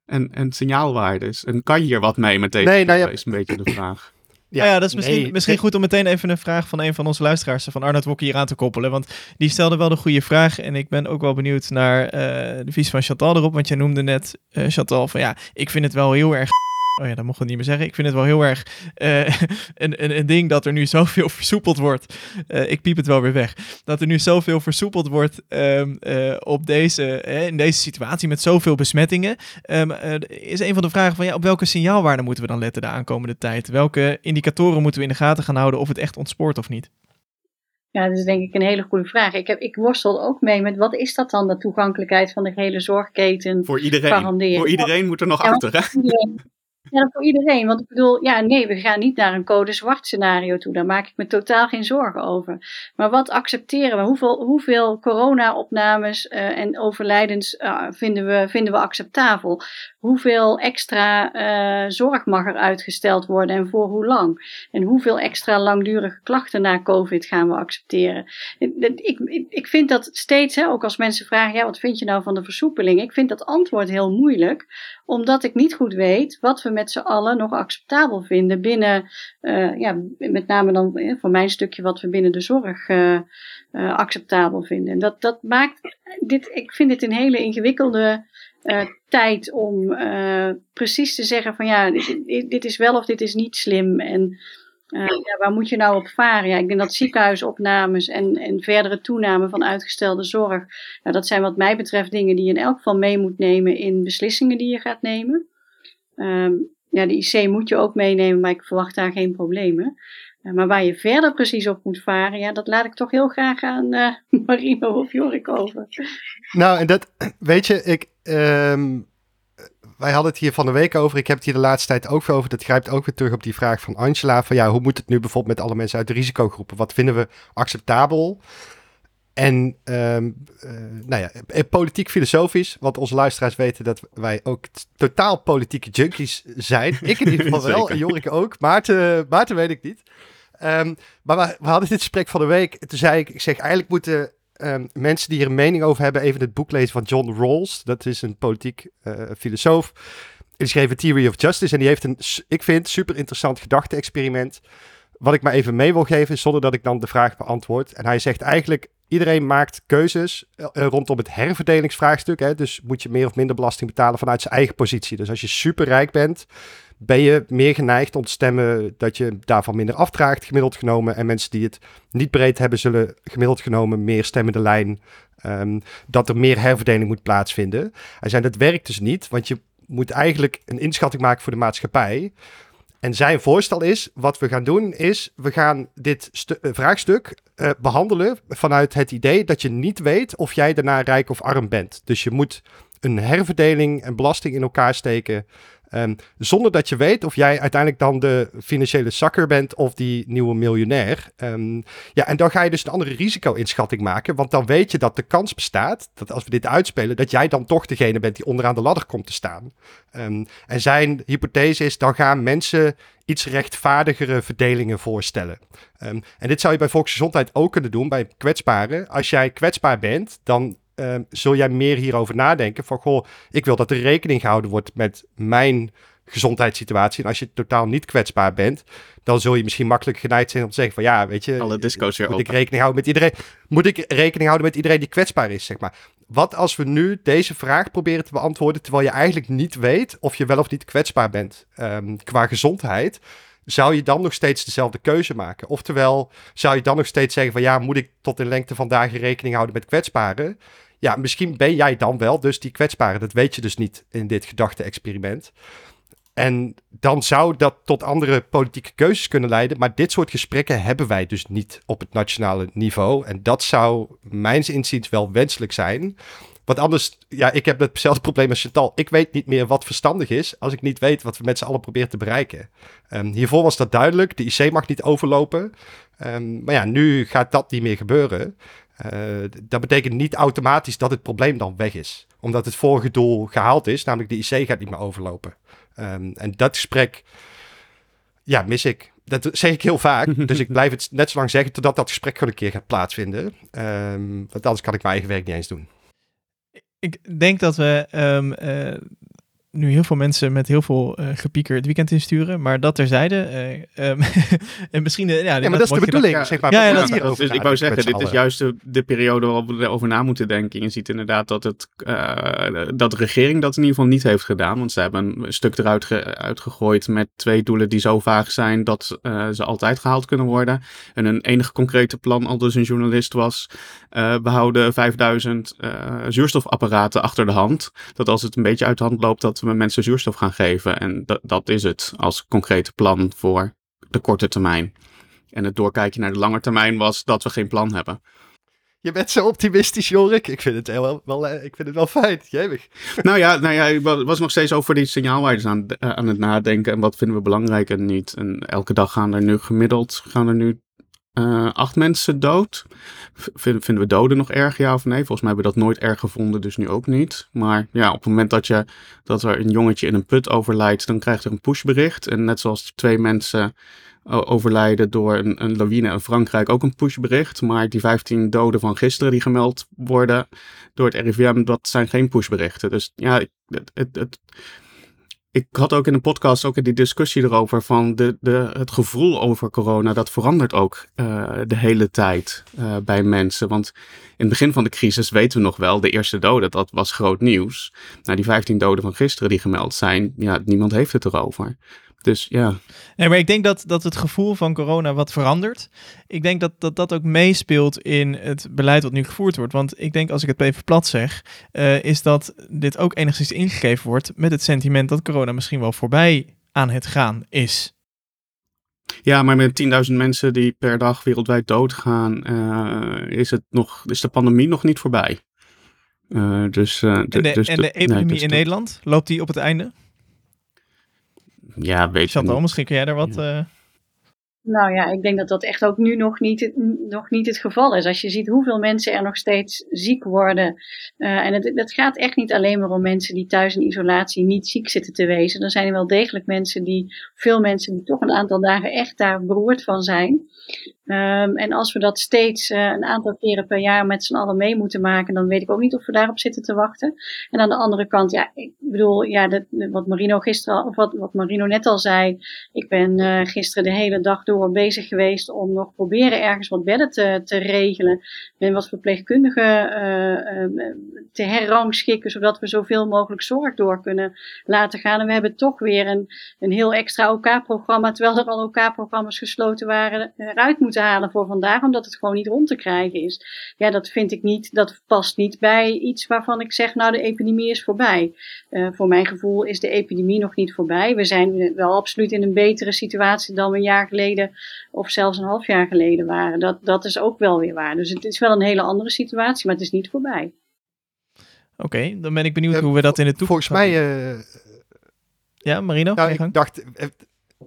en, en signaalwaardes. En kan je hier wat mee met deze? Nee, nou ja. is een beetje de vraag. *clears throat* Ja, nou ja, dat is misschien, nee, misschien goed om meteen even een vraag van een van onze luisteraars, van Arnold Wokke, hier aan te koppelen. Want die stelde wel de goede vraag. En ik ben ook wel benieuwd naar uh, de visie van Chantal erop. Want jij noemde net, uh, Chantal, van ja, ik vind het wel heel erg Oh ja, dat mocht we niet meer zeggen. Ik vind het wel heel erg uh, *laughs* een, een, een ding dat er nu zoveel *laughs* versoepeld wordt. Uh, ik piep het wel weer weg. Dat er nu zoveel versoepeld wordt um, uh, op deze, in deze situatie met zoveel besmettingen. Um, is een van de vragen van ja, op welke signaalwaarden moeten we dan letten de aankomende tijd? Welke indicatoren moeten we in de gaten gaan houden of het echt ontspoort of niet? Ja, dat is denk ik een hele goede vraag. Ik, heb, ik worstel ook mee met wat is dat dan, de toegankelijkheid van de hele zorgketen? Voor iedereen. Voor iedereen moet er nog ja, achter. Hè? Ja, voor iedereen. Want ik bedoel, ja, nee, we gaan niet naar een code zwart scenario toe. Daar maak ik me totaal geen zorgen over. Maar wat accepteren we? Hoeveel, hoeveel corona-opnames uh, en overlijdens uh, vinden, we, vinden we acceptabel? Hoeveel extra uh, zorg mag er uitgesteld worden en voor hoe lang? En hoeveel extra langdurige klachten na COVID gaan we accepteren? ik, ik vind dat steeds, hè, ook als mensen vragen, ja, wat vind je nou van de versoepeling? Ik vind dat antwoord heel moeilijk, omdat ik niet goed weet wat we met z'n allen nog acceptabel vinden binnen, uh, ja, met name dan eh, voor mijn stukje wat we binnen de zorg uh, acceptabel vinden. En dat, dat maakt dit, ik vind dit een hele ingewikkelde tijd om precies te zeggen van ja, dit, is wel of dit is niet slim. En ja, waar moet je nou op varen? Ja, ik denk dat ziekenhuisopnames en, en verdere toename van uitgestelde zorg, nou, dat zijn wat mij betreft dingen die je in elk geval mee moet nemen in beslissingen die je gaat nemen. Um, ja, de IC moet je ook meenemen, maar ik verwacht daar geen problemen. Uh, maar waar je verder precies op moet varen, ja, dat laat ik toch heel graag aan uh, *laughs* Marino of Jorik over. Nou, en dat, *clears throat* weet je, ik, um, wij hadden het hier van de week over. Ik heb het hier de laatste tijd ook veel over. Dat grijpt ook weer terug op die vraag van Angela. Van ja, hoe moet het nu bijvoorbeeld met alle mensen uit de risicogroepen? Wat vinden we acceptabel? En um, uh, nou ja, eh, politiek filosofisch, want onze luisteraars weten dat wij ook totaal politieke junkies zijn. Ik in ieder geval *laughs* wel, en Jorik ook. Maarten, Maarten weet ik niet. Um, maar we, we, hadden dit gesprek van de week. Toen zei ik, ik zeg eigenlijk moeten um, mensen die hier een mening over hebben, even het boek lezen van John Rawls. Dat is een politiek uh, filosoof. Die schreef een Theory of Justice en die heeft een, ik vind, super interessant gedachte-experiment. Wat ik maar even mee wil geven, zonder dat ik dan de vraag beantwoord. En hij zegt eigenlijk, iedereen maakt keuzes uh, rondom het herverdelingsvraagstuk. Hè? Dus moet je meer of minder belasting betalen vanuit zijn eigen positie. Dus als je superrijk bent, ben je meer geneigd om te stemmen dat je daarvan minder afdraagt, gemiddeld genomen. En mensen die het niet breed hebben, zullen gemiddeld genomen meer stemmende lijn. Um, dat er meer herverdeling moet plaatsvinden. Hij zei dat werkt dus niet, want je moet eigenlijk een inschatting maken voor de maatschappij. En zijn voorstel is, wat we gaan doen, is we gaan dit uh, vraagstuk uh, behandelen vanuit het idee dat je niet weet of jij daarna rijk of arm bent. Dus je moet een herverdeling en belasting in elkaar steken Um, zonder dat je weet of jij uiteindelijk dan de financiële zakker bent of die nieuwe miljonair. Um, ja, en dan ga je dus een andere risico-inschatting maken. Want dan weet je dat de kans bestaat dat als we dit uitspelen, dat jij dan toch degene bent die onderaan de ladder komt te staan. Um, en zijn hypothese is, dan gaan mensen iets rechtvaardigere verdelingen voorstellen. En dit zou je bij volksgezondheid ook kunnen doen, bij kwetsbaren. Als jij kwetsbaar bent, dan uh, zul jij meer hierover nadenken. Van goh, ik wil dat er rekening gehouden wordt met mijn gezondheidssituatie. En als je totaal niet kwetsbaar bent, dan zul je misschien makkelijk geneigd zijn om te zeggen van ja, weet je, alle disco's weer moet ik rekening houden met iedereen. Moet ik rekening houden met iedereen die kwetsbaar is, zeg maar. Wat als we nu deze vraag proberen te beantwoorden terwijl je eigenlijk niet weet of je wel of niet kwetsbaar bent um, qua gezondheid? Zou je dan nog steeds dezelfde keuze maken? Oftewel, zou je dan nog steeds zeggen van ja, moet ik tot in lengte van dagen rekening houden met kwetsbaren? Ja, misschien ben jij dan wel dus die kwetsbare. Dat weet je dus niet in dit gedachte-experiment. En dan zou dat tot andere politieke keuzes kunnen leiden. Maar dit soort gesprekken hebben wij dus niet op het nationale niveau. En dat zou mijns inziens wel wenselijk zijn. Want anders, ja, ik heb hetzelfde *laughs* probleem als Chantal. Ik weet niet meer wat verstandig is als ik niet weet wat we met z'n allen proberen te bereiken. Um, hiervoor was dat duidelijk. De IC mag niet overlopen. Um, maar ja, nu gaat dat niet meer gebeuren. Uh, dat betekent niet automatisch dat het probleem dan weg is. Omdat het vorige doel gehaald is, namelijk de IC gaat niet meer overlopen. Um, en dat gesprek, ja, mis ik. Dat zeg ik heel vaak. *laughs* dus ik blijf het net zo lang zeggen totdat dat gesprek gewoon een keer gaat plaatsvinden. Want anders kan ik mijn eigen werk niet eens doen. Ik denk dat we um, uh, nu heel veel mensen met heel veel uh, gepieker het weekend insturen, maar dat terzijde. Uh, um, *laughs* en misschien, uh, ja, ja, maar dat is de bedoeling, ja, zeg maar. Ja, ja, dat, dat, dus ik wou zeggen, dit is juist de, de, periode waarop we erover na moeten denken. Je ziet inderdaad dat, het, dat de regering dat in ieder geval niet heeft gedaan, want ze hebben een stuk eruit ge, uitgegooid met twee doelen die zo vaag zijn dat ze altijd gehaald kunnen worden. En een enige concrete plan, al dus een journalist, was we houden 5000 zuurstofapparaten achter de hand. Dat als het een beetje uit de hand loopt, dat we mensen zuurstof gaan geven. En dat, dat is het als concrete plan voor de korte termijn. En het doorkijken naar de lange termijn was dat we geen plan hebben. Je bent zo optimistisch, Jorik. Ik vind het heel, wel, eh, ik vind het wel fijn. Jemig. *laughs* Nou ja, nou ja, ik was nog steeds over die signaalwaardes aan, eh, aan het nadenken. En wat vinden we belangrijk en niet. En elke dag gaan er nu gemiddeld gaan er nu acht mensen dood. vinden we doden nog erg, ja of nee? Volgens mij hebben we dat nooit erg gevonden, dus nu ook niet. Maar ja, op het moment dat, je, dat er een jongetje in een put overlijdt, dan krijgt er een pushbericht. En net zoals twee mensen overlijden door een, een lawine in Frankrijk ook een pushbericht. Maar die 15 doden van gisteren die gemeld worden door het RIVM, dat zijn geen pushberichten. Dus ja, het, het, ik had ook in de podcast ook in die discussie erover van de, de, het gevoel over corona, dat verandert ook uh, de hele tijd uh, bij mensen. Want in het begin van de crisis weten we nog wel, de eerste doden, dat was groot nieuws. Nou, die 15 doden van gisteren die gemeld zijn, ja, niemand heeft het erover. Dus ja. Nee, maar ik denk dat, dat het gevoel van corona wat verandert. Ik denk dat, dat dat ook meespeelt in het beleid wat nu gevoerd wordt. Want ik denk, als ik het even plat zeg, uh, is dat dit ook enigszins ingegeven wordt met het sentiment dat corona misschien wel voorbij aan het gaan is. Ja, maar met 10.000 mensen die per dag wereldwijd doodgaan, uh, is, het nog, is de pandemie nog niet voorbij. Uh, dus, en de, dus en de epidemie nee, dus in Nederland, loopt die op het einde? Ja, weet Chantal, misschien kun jij daar wat... Ja. Uh... Nou ja, ik denk dat dat echt ook nu nog niet, nog niet het geval is. Als je ziet hoeveel mensen er nog steeds ziek worden. Uh, en het, het gaat echt niet alleen maar om mensen die thuis in isolatie niet ziek zitten te wezen. Er zijn er wel degelijk mensen die, veel mensen die toch een aantal dagen echt daar beroerd van zijn. Um, en als we dat steeds uh, een aantal keren per jaar met z'n allen mee moeten maken, dan weet ik ook niet of we daarop zitten te wachten. En aan de andere kant, ja, ik bedoel, ja, wat Marino gisteren, of wat, wat Marino net al zei. Ik ben uh, gisteren de hele dag door bezig geweest om nog proberen ergens wat bedden te, te regelen. Ben wat verpleegkundigen uh, te herrangschikken, zodat we zoveel mogelijk zorg door kunnen laten gaan. En we hebben toch weer een, een heel extra OK-programma, terwijl er al OK-programma's gesloten waren, eruit moeten halen voor vandaag, omdat het gewoon niet rond te krijgen is. Ja, dat vind ik niet, dat past niet bij iets waarvan ik zeg, nou de epidemie is voorbij. Uh, voor mijn gevoel is de epidemie nog niet voorbij. We zijn wel absoluut in een betere situatie dan we een jaar geleden of zelfs een half jaar geleden waren. Dat, dat is ook wel weer waar. Dus het is wel een hele andere situatie, maar het is niet voorbij. Oké, okay, dan ben ik benieuwd hoe we dat in de toekomst... Volgens mij... Uh, ja, Marino? Nou, ik dacht,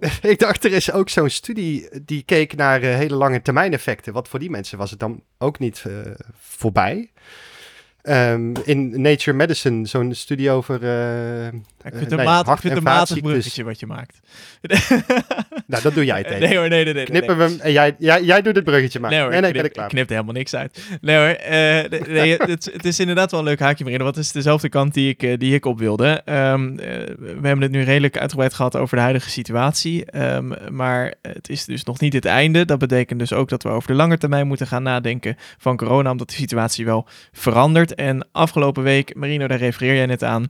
*laughs* ik dacht, er is ook zo'n studie die keek naar uh, hele lange termijn effecten. Wat voor die mensen was het dan ook niet uh, voorbij. Um, in Nature Medicine, zo'n studie over uh, ik vind het nee, ik vind een matig bruggetje wat je maakt. nou, dat doe jij tegen. Nee hoor, nee, nee, nee. Knippen we hem en jij, jij, jij doet het bruggetje maar. Nee hoor, nee, nee, knip, ik klaar. knipt helemaal niks uit. Nee hoor, uh, nee, *laughs* het, het, is inderdaad wel een leuk haakje erin. Want het is dezelfde kant die ik, uh, die ik op wilde. Um, uh, we hebben het nu redelijk uitgebreid gehad over de huidige situatie. Um, maar het is dus nog niet het einde. Dat betekent dus ook dat we over de lange termijn moeten gaan nadenken van corona. Omdat de situatie wel verandert. En afgelopen week, Marino, daar refereer jij net aan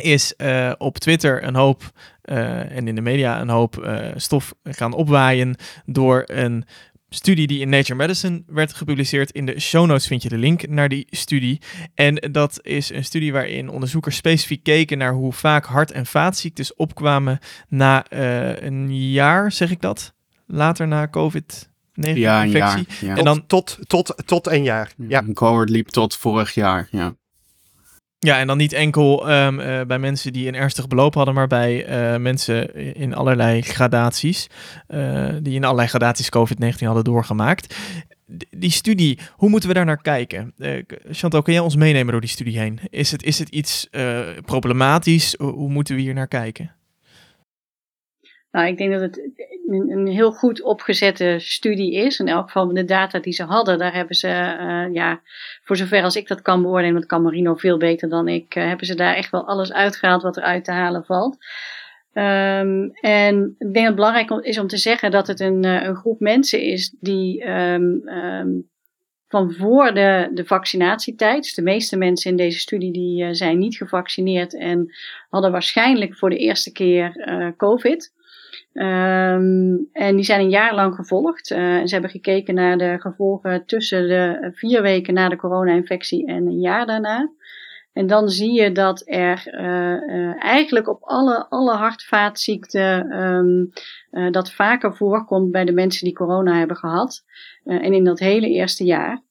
is uh, op Twitter een hoop uh, en in de media een hoop uh, stof gaan opwaaien door een studie die in Nature Medicine werd gepubliceerd. In de show notes vind je de link naar die studie. En dat is een studie waarin onderzoekers specifiek keken naar hoe vaak hart- en vaatziektes opkwamen na een jaar, zeg ik dat? Later na COVID. Ja, een jaar. Ja. En dan tot, tot, tot een jaar. Ja. Een cohort liep tot vorig jaar. Ja. Ja, en dan niet enkel um, uh, bij mensen die een ernstig beloop hadden, maar bij uh, mensen in allerlei gradaties, uh, die in allerlei gradaties COVID-19 hadden doorgemaakt. D die studie, hoe moeten we daar naar kijken? Chantal, kun jij ons meenemen door die studie heen? Is het, is het iets problematisch? Hoe moeten we hier naar kijken? Nou, ik denk dat het een, heel goed opgezette studie is. In elk geval de data die ze hadden, daar hebben ze, uh, ja, voor zover als ik dat kan beoordelen, dat kan Marino veel beter dan ik, uh, hebben ze daar echt wel alles uitgehaald wat er uit te halen valt. Um, en ik denk dat het belangrijk is om te zeggen dat het een, uh, een groep mensen is die um, um, van voor de, de vaccinatietijd, dus de meeste mensen in deze studie die zijn niet gevaccineerd en hadden waarschijnlijk voor de eerste keer COVID. Um, en die zijn een jaar lang gevolgd. Uh, ze hebben gekeken naar de gevolgen tussen de vier weken na de corona-infectie en een jaar daarna. En dan zie je dat er uh, uh, eigenlijk op alle, alle hartvaatziekten um, dat vaker voorkomt bij de mensen die corona hebben gehad. en in dat hele eerste jaar.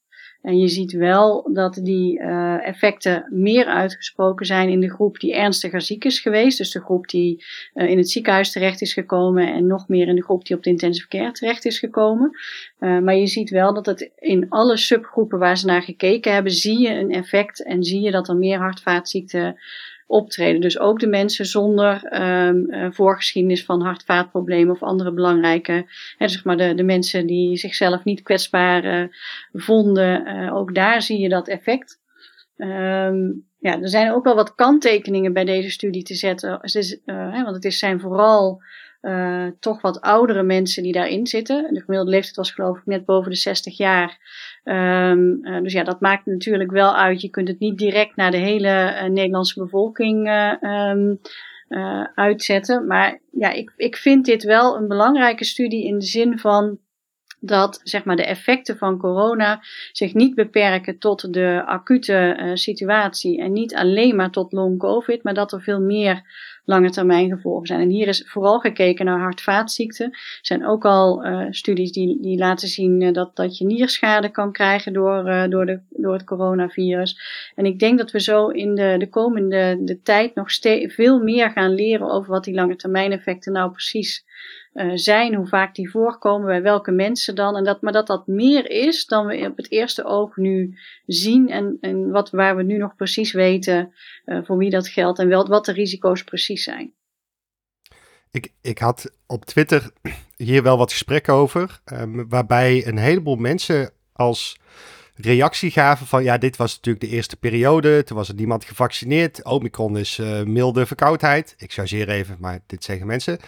En je ziet wel dat die uh, effecten meer uitgesproken zijn in de groep die ernstiger ziek is geweest. Dus de groep die uh, in het ziekenhuis terecht is gekomen en nog meer in de groep die op de intensive care terecht is gekomen. Uh, maar je ziet wel dat het in alle subgroepen waar ze naar gekeken hebben, zie je een effect en zie je dat er meer hartvaatziekten optreden. Dus ook de mensen zonder um, uh, voorgeschiedenis van hart-vaatproblemen of andere belangrijke, hè, zeg maar de, de mensen die zichzelf niet kwetsbaar uh, vonden, uh, ook daar zie je dat effect. Um, ja, er zijn ook wel wat kanttekeningen bij deze studie te zetten, hè, want het is, zijn vooral uh, toch wat oudere mensen die daarin zitten. De gemiddelde leeftijd was geloof ik net boven de 60 jaar. Um, uh, dus ja, dat maakt natuurlijk wel uit. Je kunt het niet direct naar de hele uh, Nederlandse bevolking um, uitzetten. Maar ja, ik, ik vind dit wel een belangrijke studie in de zin van dat zeg maar, de effecten van corona zich niet beperken tot de acute situatie en niet alleen maar tot long covid, maar dat er veel meer lange termijn gevolgen zijn. En hier is vooral gekeken naar hart-vaatziekten. Er zijn ook al uh, studies die, die laten zien uh, dat, dat je nierschade kan krijgen door, uh, door, de, door het coronavirus. En ik denk dat we zo in de, de komende de tijd nog veel meer gaan leren over wat die lange termijn effecten nou precies uh, zijn, hoe vaak die voorkomen, bij welke mensen dan. En dat, maar dat dat meer is dan we op het eerste oog nu zien en, en wat, waar we nu nog precies weten uh, voor wie dat geldt en wel, wat de risico's precies zijn. Ik, ik had op Twitter hier wel wat gesprekken over, um, waarbij een heleboel mensen als reactie gaven van ja, dit was natuurlijk de eerste periode. Toen was er niemand gevaccineerd. Omicron is uh, milde verkoudheid. Ik chargeer even, maar dit zeggen mensen.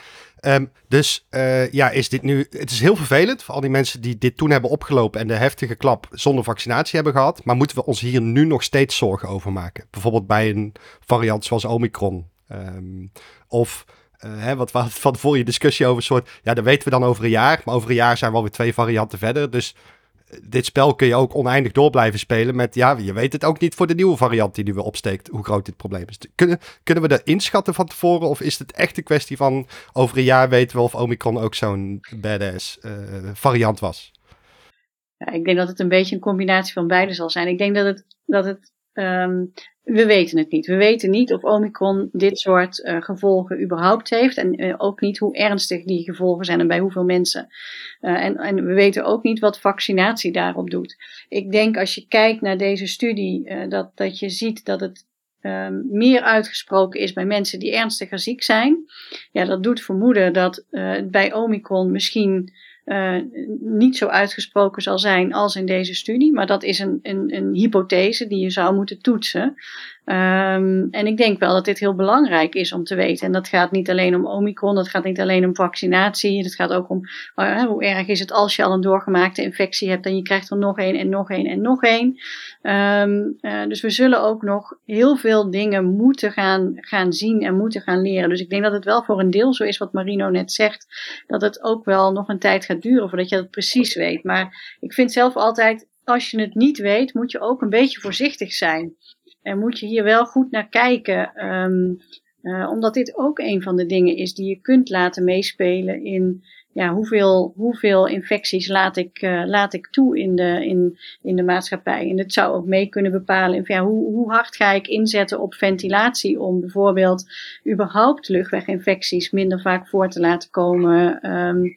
Um, dus uh, ja, is dit nu. Het is heel vervelend voor al die mensen die dit toen hebben opgelopen en de heftige klap zonder vaccinatie hebben gehad. Maar moeten we ons hier nu nog steeds zorgen over maken? Bijvoorbeeld bij een variant zoals Omicron. Um, of uh, hè, wat we van voor je discussie over soort. Ja, dat weten we dan over een jaar. Maar over een jaar zijn we alweer twee varianten verder. Dus dit spel kun je ook oneindig door blijven spelen met, ja, je weet het ook niet voor de nieuwe variant die nu weer opsteekt, hoe groot dit probleem is. Kunnen, kunnen we dat inschatten van tevoren of is het echt een kwestie van over een jaar weten we of Omicron ook zo'n badass uh, variant was? Ja, ik denk dat het een beetje een combinatie van beide zal zijn. Ik denk dat het, dat het um, we weten het niet. We weten niet of Omicron dit soort uh, gevolgen überhaupt heeft. En uh, ook niet hoe ernstig die gevolgen zijn en bij hoeveel mensen. Uh, en, en we weten ook niet wat vaccinatie daarop doet. Ik denk als je kijkt naar deze studie, dat, dat je ziet dat het um, meer uitgesproken is bij mensen die ernstiger ziek zijn. Ja, dat doet vermoeden dat bij Omicron misschien uh, niet zo uitgesproken zal zijn als in deze studie. Maar dat is een, een, een hypothese die je zou moeten toetsen. Um, en ik denk wel dat dit heel belangrijk is om te weten. En dat gaat niet alleen om Omicron, dat gaat niet alleen om vaccinatie. Het gaat ook om uh, hoe erg is het als je al een doorgemaakte infectie hebt en je krijgt er nog één en nog één en nog één. Um, uh, dus we zullen ook nog heel veel dingen moeten gaan, gaan zien en moeten gaan leren. Dus ik denk dat het wel voor een deel zo is wat Marino net zegt. Dat het ook wel nog een tijd gaat duren voordat je dat precies weet. Maar ik vind zelf altijd, als je het niet weet, moet je ook een beetje voorzichtig zijn. En moet je hier wel goed naar kijken. Um, uh, omdat dit ook een van de dingen is die je kunt laten meespelen in ja, hoeveel, hoeveel infecties laat ik, uh, laat ik toe in de, in, in de maatschappij. En het zou ook mee kunnen bepalen ja, hoe, hoe hard ga ik inzetten op ventilatie om bijvoorbeeld überhaupt luchtweginfecties minder vaak voor te laten komen. Um,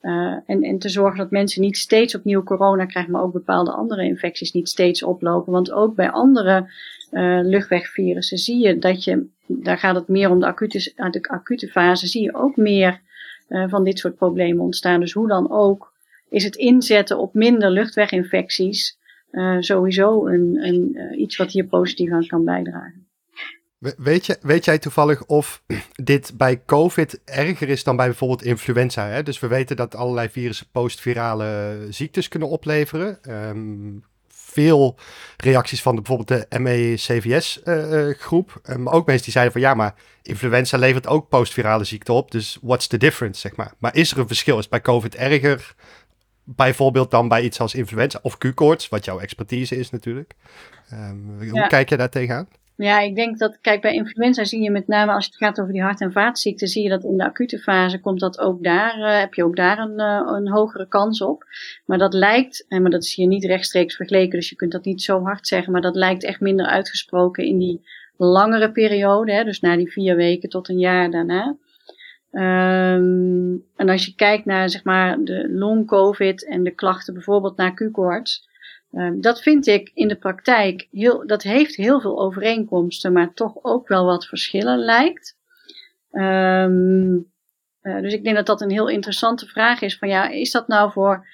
uh, en, en te zorgen dat mensen niet steeds opnieuw corona krijgen, maar ook bepaalde andere infecties niet steeds oplopen. Want ook bij andere uh, luchtwegvirussen zie je dat je, daar gaat het meer om de acute, de acute fase, zie je ook meer uh, van dit soort problemen ontstaan. Dus hoe dan ook is het inzetten op minder luchtweginfecties uh, sowieso een, een, iets wat hier positief aan kan bijdragen. Weet, je, weet jij toevallig of *clears throat* dit bij COVID erger is dan bij bijvoorbeeld influenza? Hè? Dus we weten dat allerlei virussen postvirale ziektes kunnen opleveren. Um, veel reacties van de, bijvoorbeeld de ME-CVS-groep. Uh, uh, maar ook mensen die zeiden van ja, maar influenza levert ook postvirale ziekte op. Dus what's the difference, zeg maar. Maar is er een verschil? Is bij COVID erger bijvoorbeeld dan bij iets als influenza of Q-koorts, wat jouw expertise is natuurlijk? Um, hoe kijk je daar tegenaan? Ja, ik denk dat, kijk, bij influenza zie je met name als het gaat over die hart- en vaatziekten, zie je dat in de acute fase komt dat ook daar, uh, heb je ook daar een, uh, een hogere kans op. Maar dat lijkt, en maar dat is hier niet rechtstreeks vergeleken, dus je kunt dat niet zo hard zeggen, maar dat lijkt echt minder uitgesproken in die langere periode, hè, dus na die vier weken tot een jaar daarna. Um, en als je kijkt naar zeg maar de long-covid en de klachten bijvoorbeeld naar Q-koorts, um, dat vind ik in de praktijk heel, dat heeft heel veel overeenkomsten, maar toch ook wel wat verschillen lijkt. Um, uh, dus ik denk dat dat een heel interessante vraag is van ja, is dat nou voor,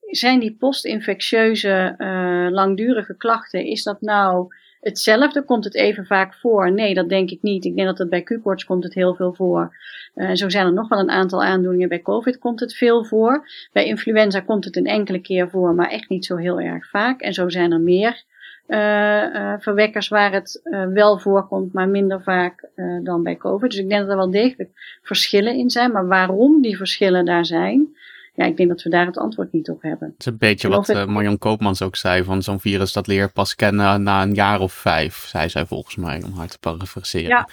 zijn die postinfectieuze uh, langdurige klachten, is dat nou hetzelfde? Komt het even vaak voor? Nee, dat denk ik niet. Ik denk dat het bij Q-koorts komt het heel veel voor. Uh, zo zijn er nog wel een aantal aandoeningen. Bij COVID komt het veel voor. Bij influenza komt het een enkele keer voor, maar echt niet zo heel erg vaak. En zo zijn er meer uh, uh, verwekkers waar het wel voorkomt, maar minder vaak dan bij COVID. Dus ik denk dat er wel degelijk verschillen in zijn. Maar waarom die verschillen daar zijn, ja, ik denk dat we daar het antwoord niet op hebben. Het is een beetje wat uh, Marion Koopmans ook zei, van zo'n virus dat leer pas kennen na een jaar of vijf, zei zij volgens mij, om haar te parafraseren. Ja.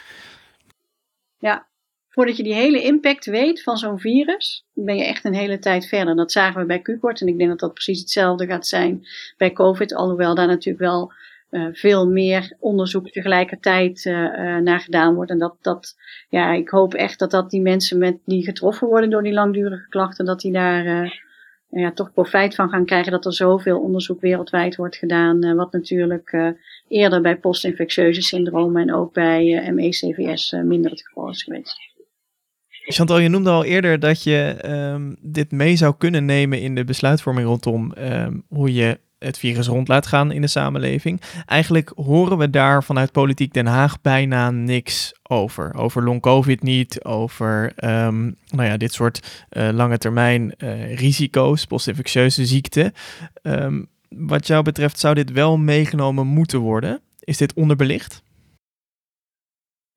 ja, voordat je die hele impact weet van zo'n virus, ben je echt een hele tijd verder. Dat zagen we bij Q-kort en ik denk dat dat precies hetzelfde gaat zijn bij COVID, alhoewel daar natuurlijk wel uh, veel meer onderzoek tegelijkertijd uh, uh, naar gedaan wordt. En dat, dat, ja, ik hoop echt dat, dat die mensen met, die getroffen worden door die langdurige klachten, dat die daar ja, toch profijt van gaan krijgen dat er zoveel onderzoek wereldwijd wordt gedaan. wat natuurlijk eerder bij postinfectieuze syndromen en ook bij ME-CVS minder het geval is geweest. Chantal, je noemde al eerder dat je um, dit mee zou kunnen nemen in de besluitvorming rondom um, hoe je het virus rond laat gaan in de samenleving. Eigenlijk horen we daar vanuit Politiek Den Haag bijna niks over. Over long-covid niet, over um, nou ja, dit soort uh, lange termijn uh, risico's, postinfectieuze ziekten. Um, wat jou betreft zou dit wel meegenomen moeten worden. Is dit onderbelicht?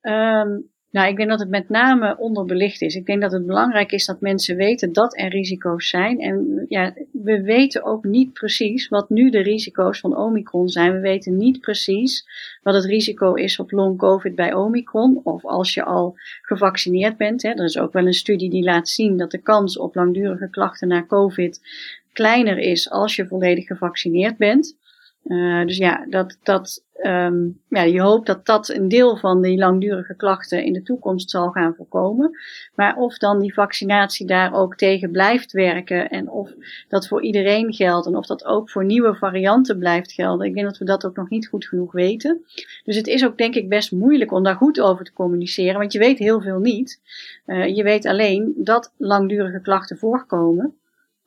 Um, nou, ik denk dat het met name onderbelicht is. Ik denk dat het belangrijk is dat mensen weten dat er risico's zijn. En ja, we weten ook niet precies wat nu de risico's van Omicron zijn. We weten niet precies wat het risico is op long COVID bij Omicron. Of als je al gevaccineerd bent. Hè. Er is ook wel een studie die laat zien dat de kans op langdurige klachten na COVID kleiner is als je volledig gevaccineerd bent. Uh, dus ja, dat, dat, um, ja, je hoopt dat dat een deel van die langdurige klachten in de toekomst zal gaan voorkomen. Maar of dan die vaccinatie daar ook tegen blijft werken en of dat voor iedereen geldt en of dat ook voor nieuwe varianten blijft gelden, ik denk dat we dat ook nog niet goed genoeg weten. Dus het is ook denk ik best moeilijk om daar goed over te communiceren, want je weet heel veel niet. Uh, je weet alleen dat langdurige klachten voorkomen.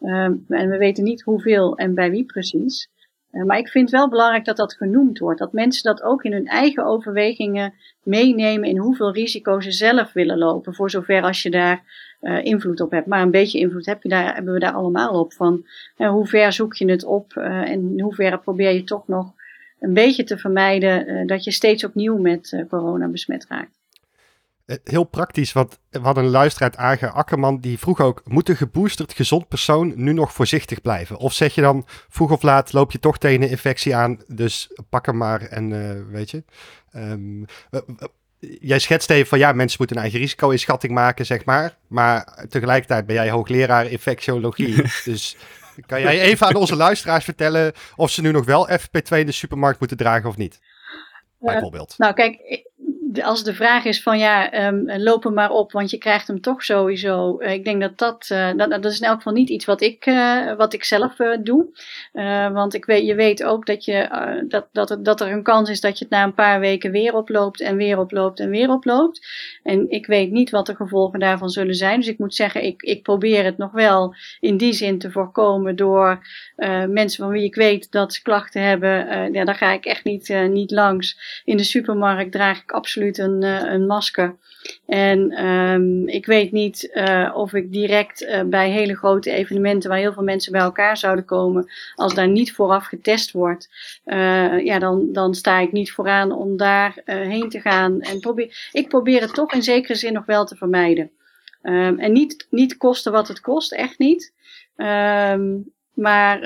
Um, en we weten niet hoeveel en bij wie precies. Uh, maar ik vind wel belangrijk dat dat genoemd wordt. Dat mensen dat ook in hun eigen overwegingen meenemen in hoeveel risico ze zelf willen lopen. Voor zover als je daar uh, invloed op hebt. Maar een beetje invloed heb je daar, hebben we daar allemaal op. Van uh, hoe ver zoek je het op en in hoeverre probeer je toch nog een beetje te vermijden dat je steeds opnieuw met corona besmet raakt. Eh, heel praktisch, want we hadden een luisteraar uit Ager Akkerman die vroeg ook, moet een geboosterd gezond persoon nu nog voorzichtig blijven? Of zeg je dan, vroeg of laat loop je toch tegen een infectie aan, dus pak hem maar en uh, weet je. Um, jij schetst even van ja, mensen moeten een eigen risico-inschatting maken, zeg maar. Maar tegelijkertijd ben jij hoogleraar infectiologie, *laughs* dus... Kan jij even aan onze luisteraars vertellen of ze nu nog wel FP2 in de supermarkt moeten dragen of niet? Bijvoorbeeld. Uh, nou, kijk, als de vraag is van ja, um, loop hem maar op, want je krijgt hem toch sowieso. Uh, ik denk dat dat, uh, dat, dat is in elk geval niet iets wat ik, uh, wat ik zelf doe. want ik weet, je weet ook dat, je, dat, dat, er, dat er een kans is dat je het na een paar weken weer oploopt en weer oploopt en weer oploopt. En ik weet niet wat de gevolgen daarvan zullen zijn. Dus ik moet zeggen, ik, ik probeer het nog wel in die zin te voorkomen door mensen van wie ik weet dat ze klachten hebben. ja, daar ga ik echt niet, niet langs. In de supermarkt draag ik absoluut absoluut een, uh, een masker. En um, ik weet niet uh, of ik direct uh, bij hele grote evenementen waar heel veel mensen bij elkaar zouden komen, als daar niet vooraf getest wordt, ja, dan, dan sta ik niet vooraan om daar heen te gaan. En probeer, ik probeer het toch in zekere zin nog wel te vermijden. Um, en niet, niet kosten wat het kost, echt niet. Um, maar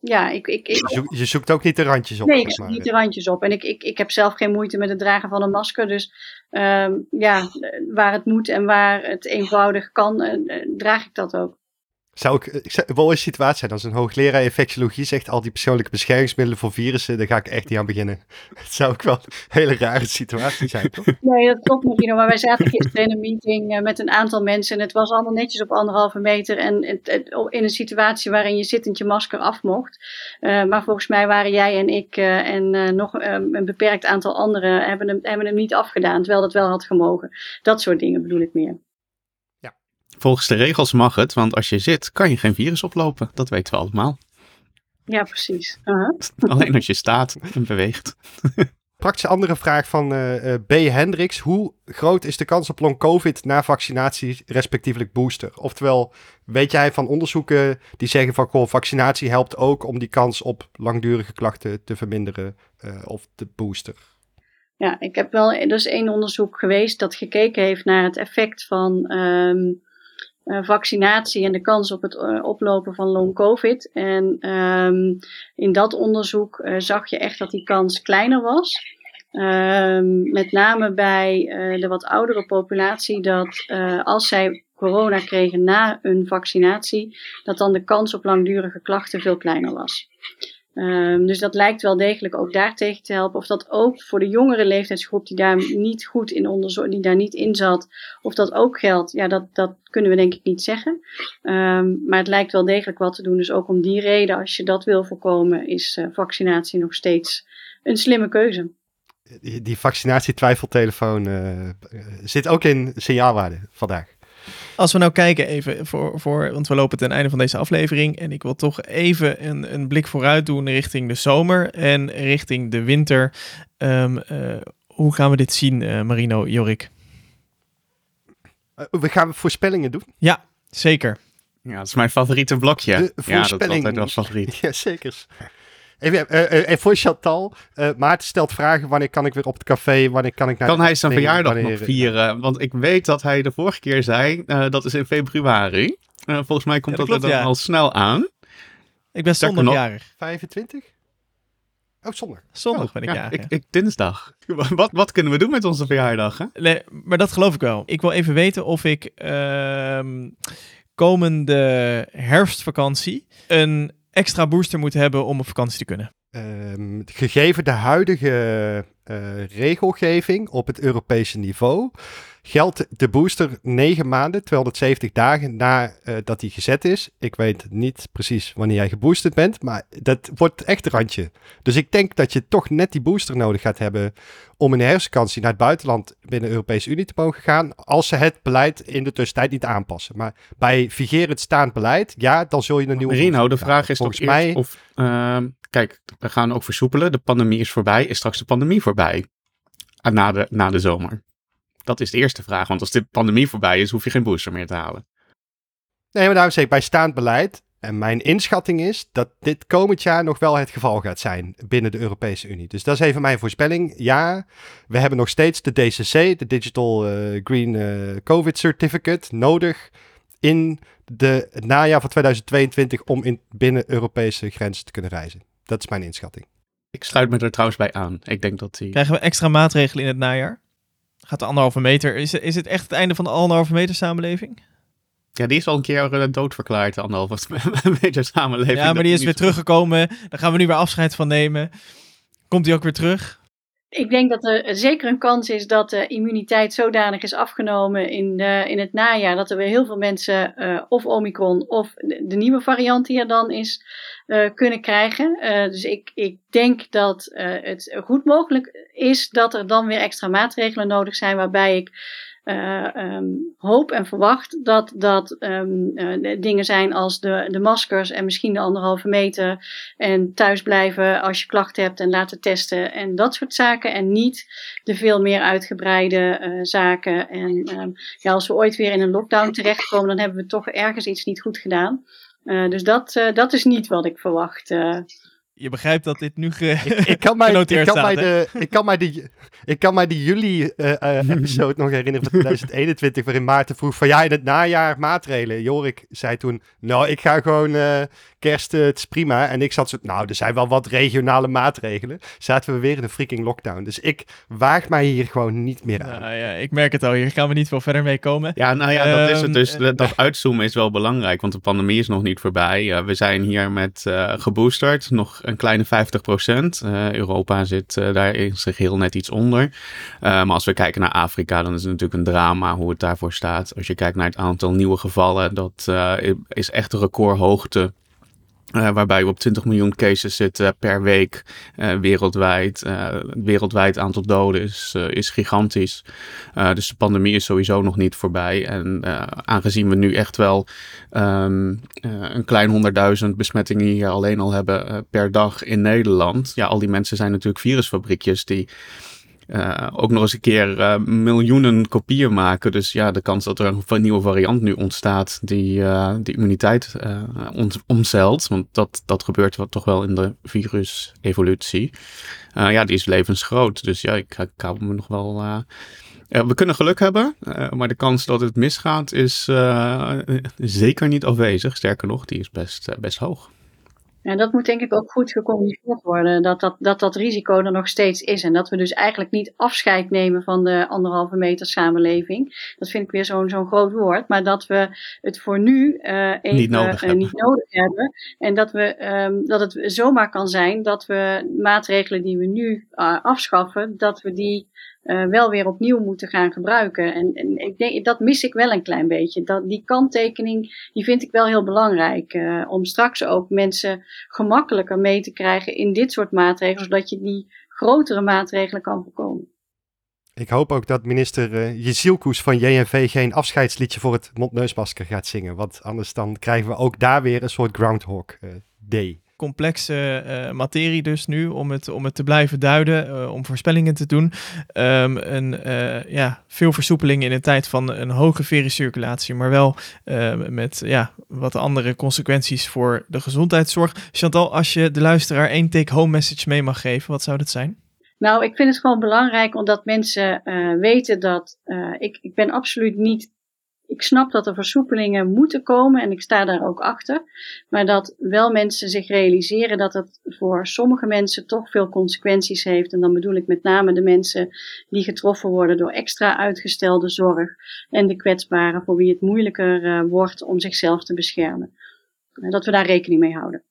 Ja, ik, ik, ik, Je, zoekt, je zoekt ook niet de randjes op. Nee, ik zoek maar. niet de randjes op. En ik, ik, ik heb zelf geen moeite met het dragen van een masker. Dus ehm, ja, waar het moet en waar het eenvoudig kan, eh, eh, draag ik dat ook. Zou ik, ik zou, wel een situatie zijn als een hoogleraar infectiologie zegt al die persoonlijke beschermingsmiddelen voor virussen, daar ga ik echt niet aan beginnen. *laughs* Het zou ook wel een hele rare situatie zijn, toch? Nee, dat klopt Marino. Maar wij zaten gisteren in een meeting eh, met een aantal mensen. En het was allemaal netjes op anderhalve meter. En in een situatie waarin je zittend je masker af mocht. Eh, maar volgens mij waren jij en ik eh, en eh, nog eh, een beperkt aantal anderen hebben hem, hebben hem niet afgedaan. Terwijl dat wel had gemogen. Dat soort dingen bedoel ik meer. Volgens de regels mag het, want als je zit, kan je geen virus oplopen. Dat weten we allemaal. Ja, precies. Aha. *laughs* Alleen als je staat en beweegt. *laughs* Praktische andere vraag van eh, eh, B. Hendricks. Hoe groot is de kans op long-covid na vaccinatie, respectievelijk booster? Oftewel, weet jij van onderzoeken die zeggen van goh, vaccinatie helpt ook om die kans op langdurige klachten te verminderen eh, of de booster? Ja, ik heb wel, er is één onderzoek geweest dat gekeken heeft naar het effect van ehm, eh, vaccinatie en de kans op het eh, oplopen van long covid. En ehm, in dat onderzoek eh, zag je echt dat die kans kleiner was. Ehm, met name bij eh, de wat oudere populatie, dat eh, als zij corona kregen na een vaccinatie, dat dan de kans op langdurige klachten veel kleiner was. Ehm, dus dat lijkt wel degelijk ook daartegen te helpen. Of dat ook voor de jongere leeftijdsgroep die daar niet goed in onderzoek, die daar niet in zat, of dat ook geldt, ja, dat, dat kunnen we denk ik niet zeggen. Ehm, maar het lijkt wel degelijk wat te doen. Dus ook om die reden, als je dat wil voorkomen, is eh, vaccinatie nog steeds een slimme keuze. Die, vaccinatietwijfeltelefoon eh, zit ook in signaalwaarde vandaag. Als we nou kijken even voor, voor, want we lopen ten einde van deze aflevering. En ik wil toch even een, een blik vooruit doen richting de zomer en richting de winter. Ehm, eh, hoe gaan we dit zien, eh, Marino, Jorik? Eh, we gaan voorspellingen doen. Ja, zeker. Ja, dat is mijn favoriete blokje. De ja, dat is altijd wel favoriet. *laughs* Ja, zeker. Even, eh, eh, en voor Chantal, eh, Maarten stelt vragen wanneer kan ik weer op het café, wanneer kan ik naar Kan hij zijn verjaardag wanneer- nog vieren? Want ik weet dat hij de vorige keer zei, eh, dat is in februari. Eh, volgens mij komt Ja, dat, dat klopt, er dan ja. al snel aan. Ik ben zondagjarig. 25? Oh, zondag. Zondag Oh, ben ik ja, jarig. ik, dinsdag. *laughs* Wat, wat kunnen we doen met onze verjaardag? Hè? Nee, maar dat geloof ik wel. Ik wil even weten of ik ehm, komende herfstvakantie een extra booster moet hebben om op vakantie te kunnen. Ehm, gegeven de huidige eh, regelgeving op het Europese niveau, geldt de booster 9 maanden, 270 dagen nadat dat die gezet is. Ik weet niet precies wanneer jij geboosterd bent, maar dat wordt echt een randje. Dus ik denk dat je toch net die booster nodig gaat hebben om in de herfstvakantie naar het buitenland binnen de Europese Unie te mogen gaan, als ze het beleid in de tussentijd niet aanpassen. Maar bij vigerend staand beleid, ja, dan zul je een nieuwe Rino, booster de vraag is Volgens mij, of... ehm, kijk, we gaan ook versoepelen. De pandemie is voorbij. Is straks de pandemie voorbij? Ah, na, de, na de zomer. Dat is de eerste vraag. Want als de pandemie voorbij is, hoef je geen booster meer te halen. Nee, maar daarom zeg ik bij staand beleid. En mijn inschatting is dat dit komend jaar nog wel het geval gaat zijn binnen de Europese Unie. Dus dat is even mijn voorspelling. Ja, we hebben nog steeds de DCC, de Digital eh, Green eh, COVID Certificate, nodig in de, het najaar van 2022 om in, binnen Europese grenzen te kunnen reizen. Dat is mijn inschatting. Ik sluit me er trouwens bij aan. Ik denk dat die... Krijgen we extra maatregelen in het najaar? Gaat de anderhalve meter? Is, is het echt het einde van de anderhalve meter samenleving? Ja, die is al een keer uh, doodverklaard, de anderhalve *laughs* meter samenleving. Ja, maar die is weer teruggekomen. Daar gaan we nu weer afscheid van nemen. Komt die ook weer terug? Ik denk dat er zeker een kans is dat de immuniteit zodanig is afgenomen in, de, in het najaar. Dat er weer heel veel mensen uh, of Omicron of de, nieuwe variant die er dan is uh, kunnen krijgen. Dus ik, ik denk dat het goed mogelijk is dat er dan weer extra maatregelen nodig zijn. Waarbij ik uh, um, hoop en verwacht dat dat um, uh, dingen zijn als de, de maskers en misschien de anderhalve meter en thuis blijven als je klachten hebt en laten testen en dat soort zaken en niet de veel meer uitgebreide uh, zaken. En um, ja, als we ooit weer in een lockdown terechtkomen dan hebben we toch ergens iets niet goed gedaan. Dus dat, dat is niet wat ik verwacht je begrijpt dat dit nu ge ik, ik, kan *laughs* mij, ik, kan staat, mij de, ik, kan mij de, ik kan mij die juli-episode *laughs* uh, nog herinneren van 2021, waarin Maarten vroeg van ja, in het najaar maatregelen. Jorik zei toen, nou, ik ga gewoon, uh, kerst, uh, het is prima. En ik zat zo, nou, er zijn wel wat regionale maatregelen. Zaten we weer in een freaking lockdown. Dus ik waag mij hier gewoon niet meer aan. Nou, ja, ik merk het al, hier gaan we niet veel verder mee komen. Ja, nou ja, dat is het. Ehm, dus dat uitzoomen is wel belangrijk, want de pandemie is nog niet voorbij. we zijn hier met geboosterd, nog een kleine 50 procent. Europa zit daar in zich heel net iets onder. maar als we kijken naar Afrika, dan is het natuurlijk een drama hoe het daarvoor staat. Als je kijkt naar het aantal nieuwe gevallen, dat uh, is echt een recordhoogte. Uh, waarbij we op 20 miljoen cases zitten per week uh, wereldwijd. het wereldwijd aantal doden is, is gigantisch. dus de pandemie is sowieso nog niet voorbij. En aangezien we nu echt wel um, een klein honderdduizend besmettingen hier alleen al hebben per dag in Nederland. Ja, al die mensen zijn natuurlijk virusfabriekjes die uh, ook nog eens een keer uh, miljoenen kopieën maken. Dus ja, de kans dat er een nieuwe variant nu ontstaat die uh, die immuniteit omzeilt, want dat, dat gebeurt wat toch wel in de virusevolutie, ja, die is levensgroot. Dus ja, ik, ik hou me nog wel... we kunnen geluk hebben, maar de kans dat het misgaat is zeker niet afwezig. Sterker nog, die is best, best hoog. En dat moet denk ik ook goed gecommuniceerd worden, dat dat, dat dat risico er nog steeds is. En dat we dus eigenlijk niet afscheid nemen van de anderhalve meter samenleving. Dat vind ik weer zo'n zo'n groot woord. Maar dat we het voor nu uh, even niet nodig, uh, niet nodig, hebben. En dat, we, um, dat het zomaar kan zijn dat we maatregelen die we nu uh, afschaffen, dat we die uh, wel weer opnieuw moeten gaan gebruiken. En, en, ik denk, dat mis ik wel een klein beetje. Dat, die kanttekening, die vind ik wel heel belangrijk. Uh, om straks ook mensen gemakkelijker mee te krijgen in dit soort maatregelen, zodat je die grotere maatregelen kan voorkomen. Ik hoop ook dat minister uh, Jezielkoes van JNV geen afscheidsliedje voor het mondneusmasker gaat zingen. Want anders dan krijgen we ook daar weer een soort Groundhog Day complexe uh, materie dus nu om het, om het te blijven duiden, uh, om voorspellingen te doen. Um, een, uh, ja, veel versoepeling in een tijd van een hoge viruscirculatie, maar wel met ja, wat andere consequenties voor de gezondheidszorg. Chantal, als je de luisteraar één take-home message mee mag geven, wat zou dat zijn? Nou, ik vind het gewoon belangrijk omdat mensen weten dat ik, ik ben absoluut niet ik snap dat er versoepelingen moeten komen en ik sta daar ook achter. Maar dat wel mensen zich realiseren dat het voor sommige mensen toch veel consequenties heeft. En dan bedoel ik met name de mensen die getroffen worden door extra uitgestelde zorg. En de kwetsbaren voor wie het moeilijker uh, wordt om zichzelf te beschermen. En dat we daar rekening mee houden.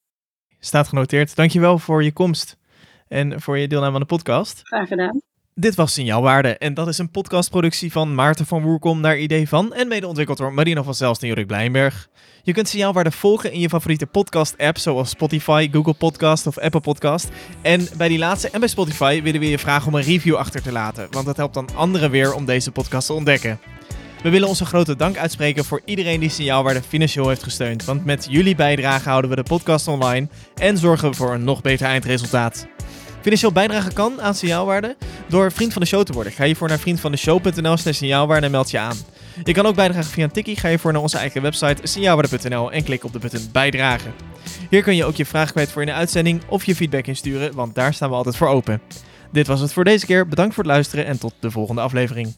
Staat genoteerd. Dankjewel voor je komst en voor je deelname aan de podcast. Graag gedaan. Dit was Signaalwaarde en dat is een podcastproductie van Maarten van Woerkom naar idee van en mede ontwikkeld door Marina van Zelst en Jorik Blijnberg. Je kunt Signaalwaarde volgen in je favoriete podcast-app zoals Spotify, Google Podcast of Apple Podcast. En bij die laatste en bij Spotify willen we je vragen om een review achter te laten, want dat helpt dan anderen weer om deze podcast te ontdekken. We willen onze grote dank uitspreken voor iedereen die Signaalwaarde financieel heeft gesteund, want met jullie bijdrage houden we de podcast online en zorgen we voor een nog beter eindresultaat. Financieel bijdragen kan aan signaalwaarde door vriend van de show te worden. Ga je voor naar vriendvandeshow.nl slash signaalwaarde en meld je aan. Je kan ook bijdragen via een tikkie. Ga je voor naar onze eigen website signaalwaarde.nl en klik op de button bijdragen. Hier kun je ook je vraag kwijt voor in de uitzending of je feedback insturen, want daar staan we altijd voor open. Dit was het voor deze keer. Bedankt voor het luisteren en tot de volgende aflevering.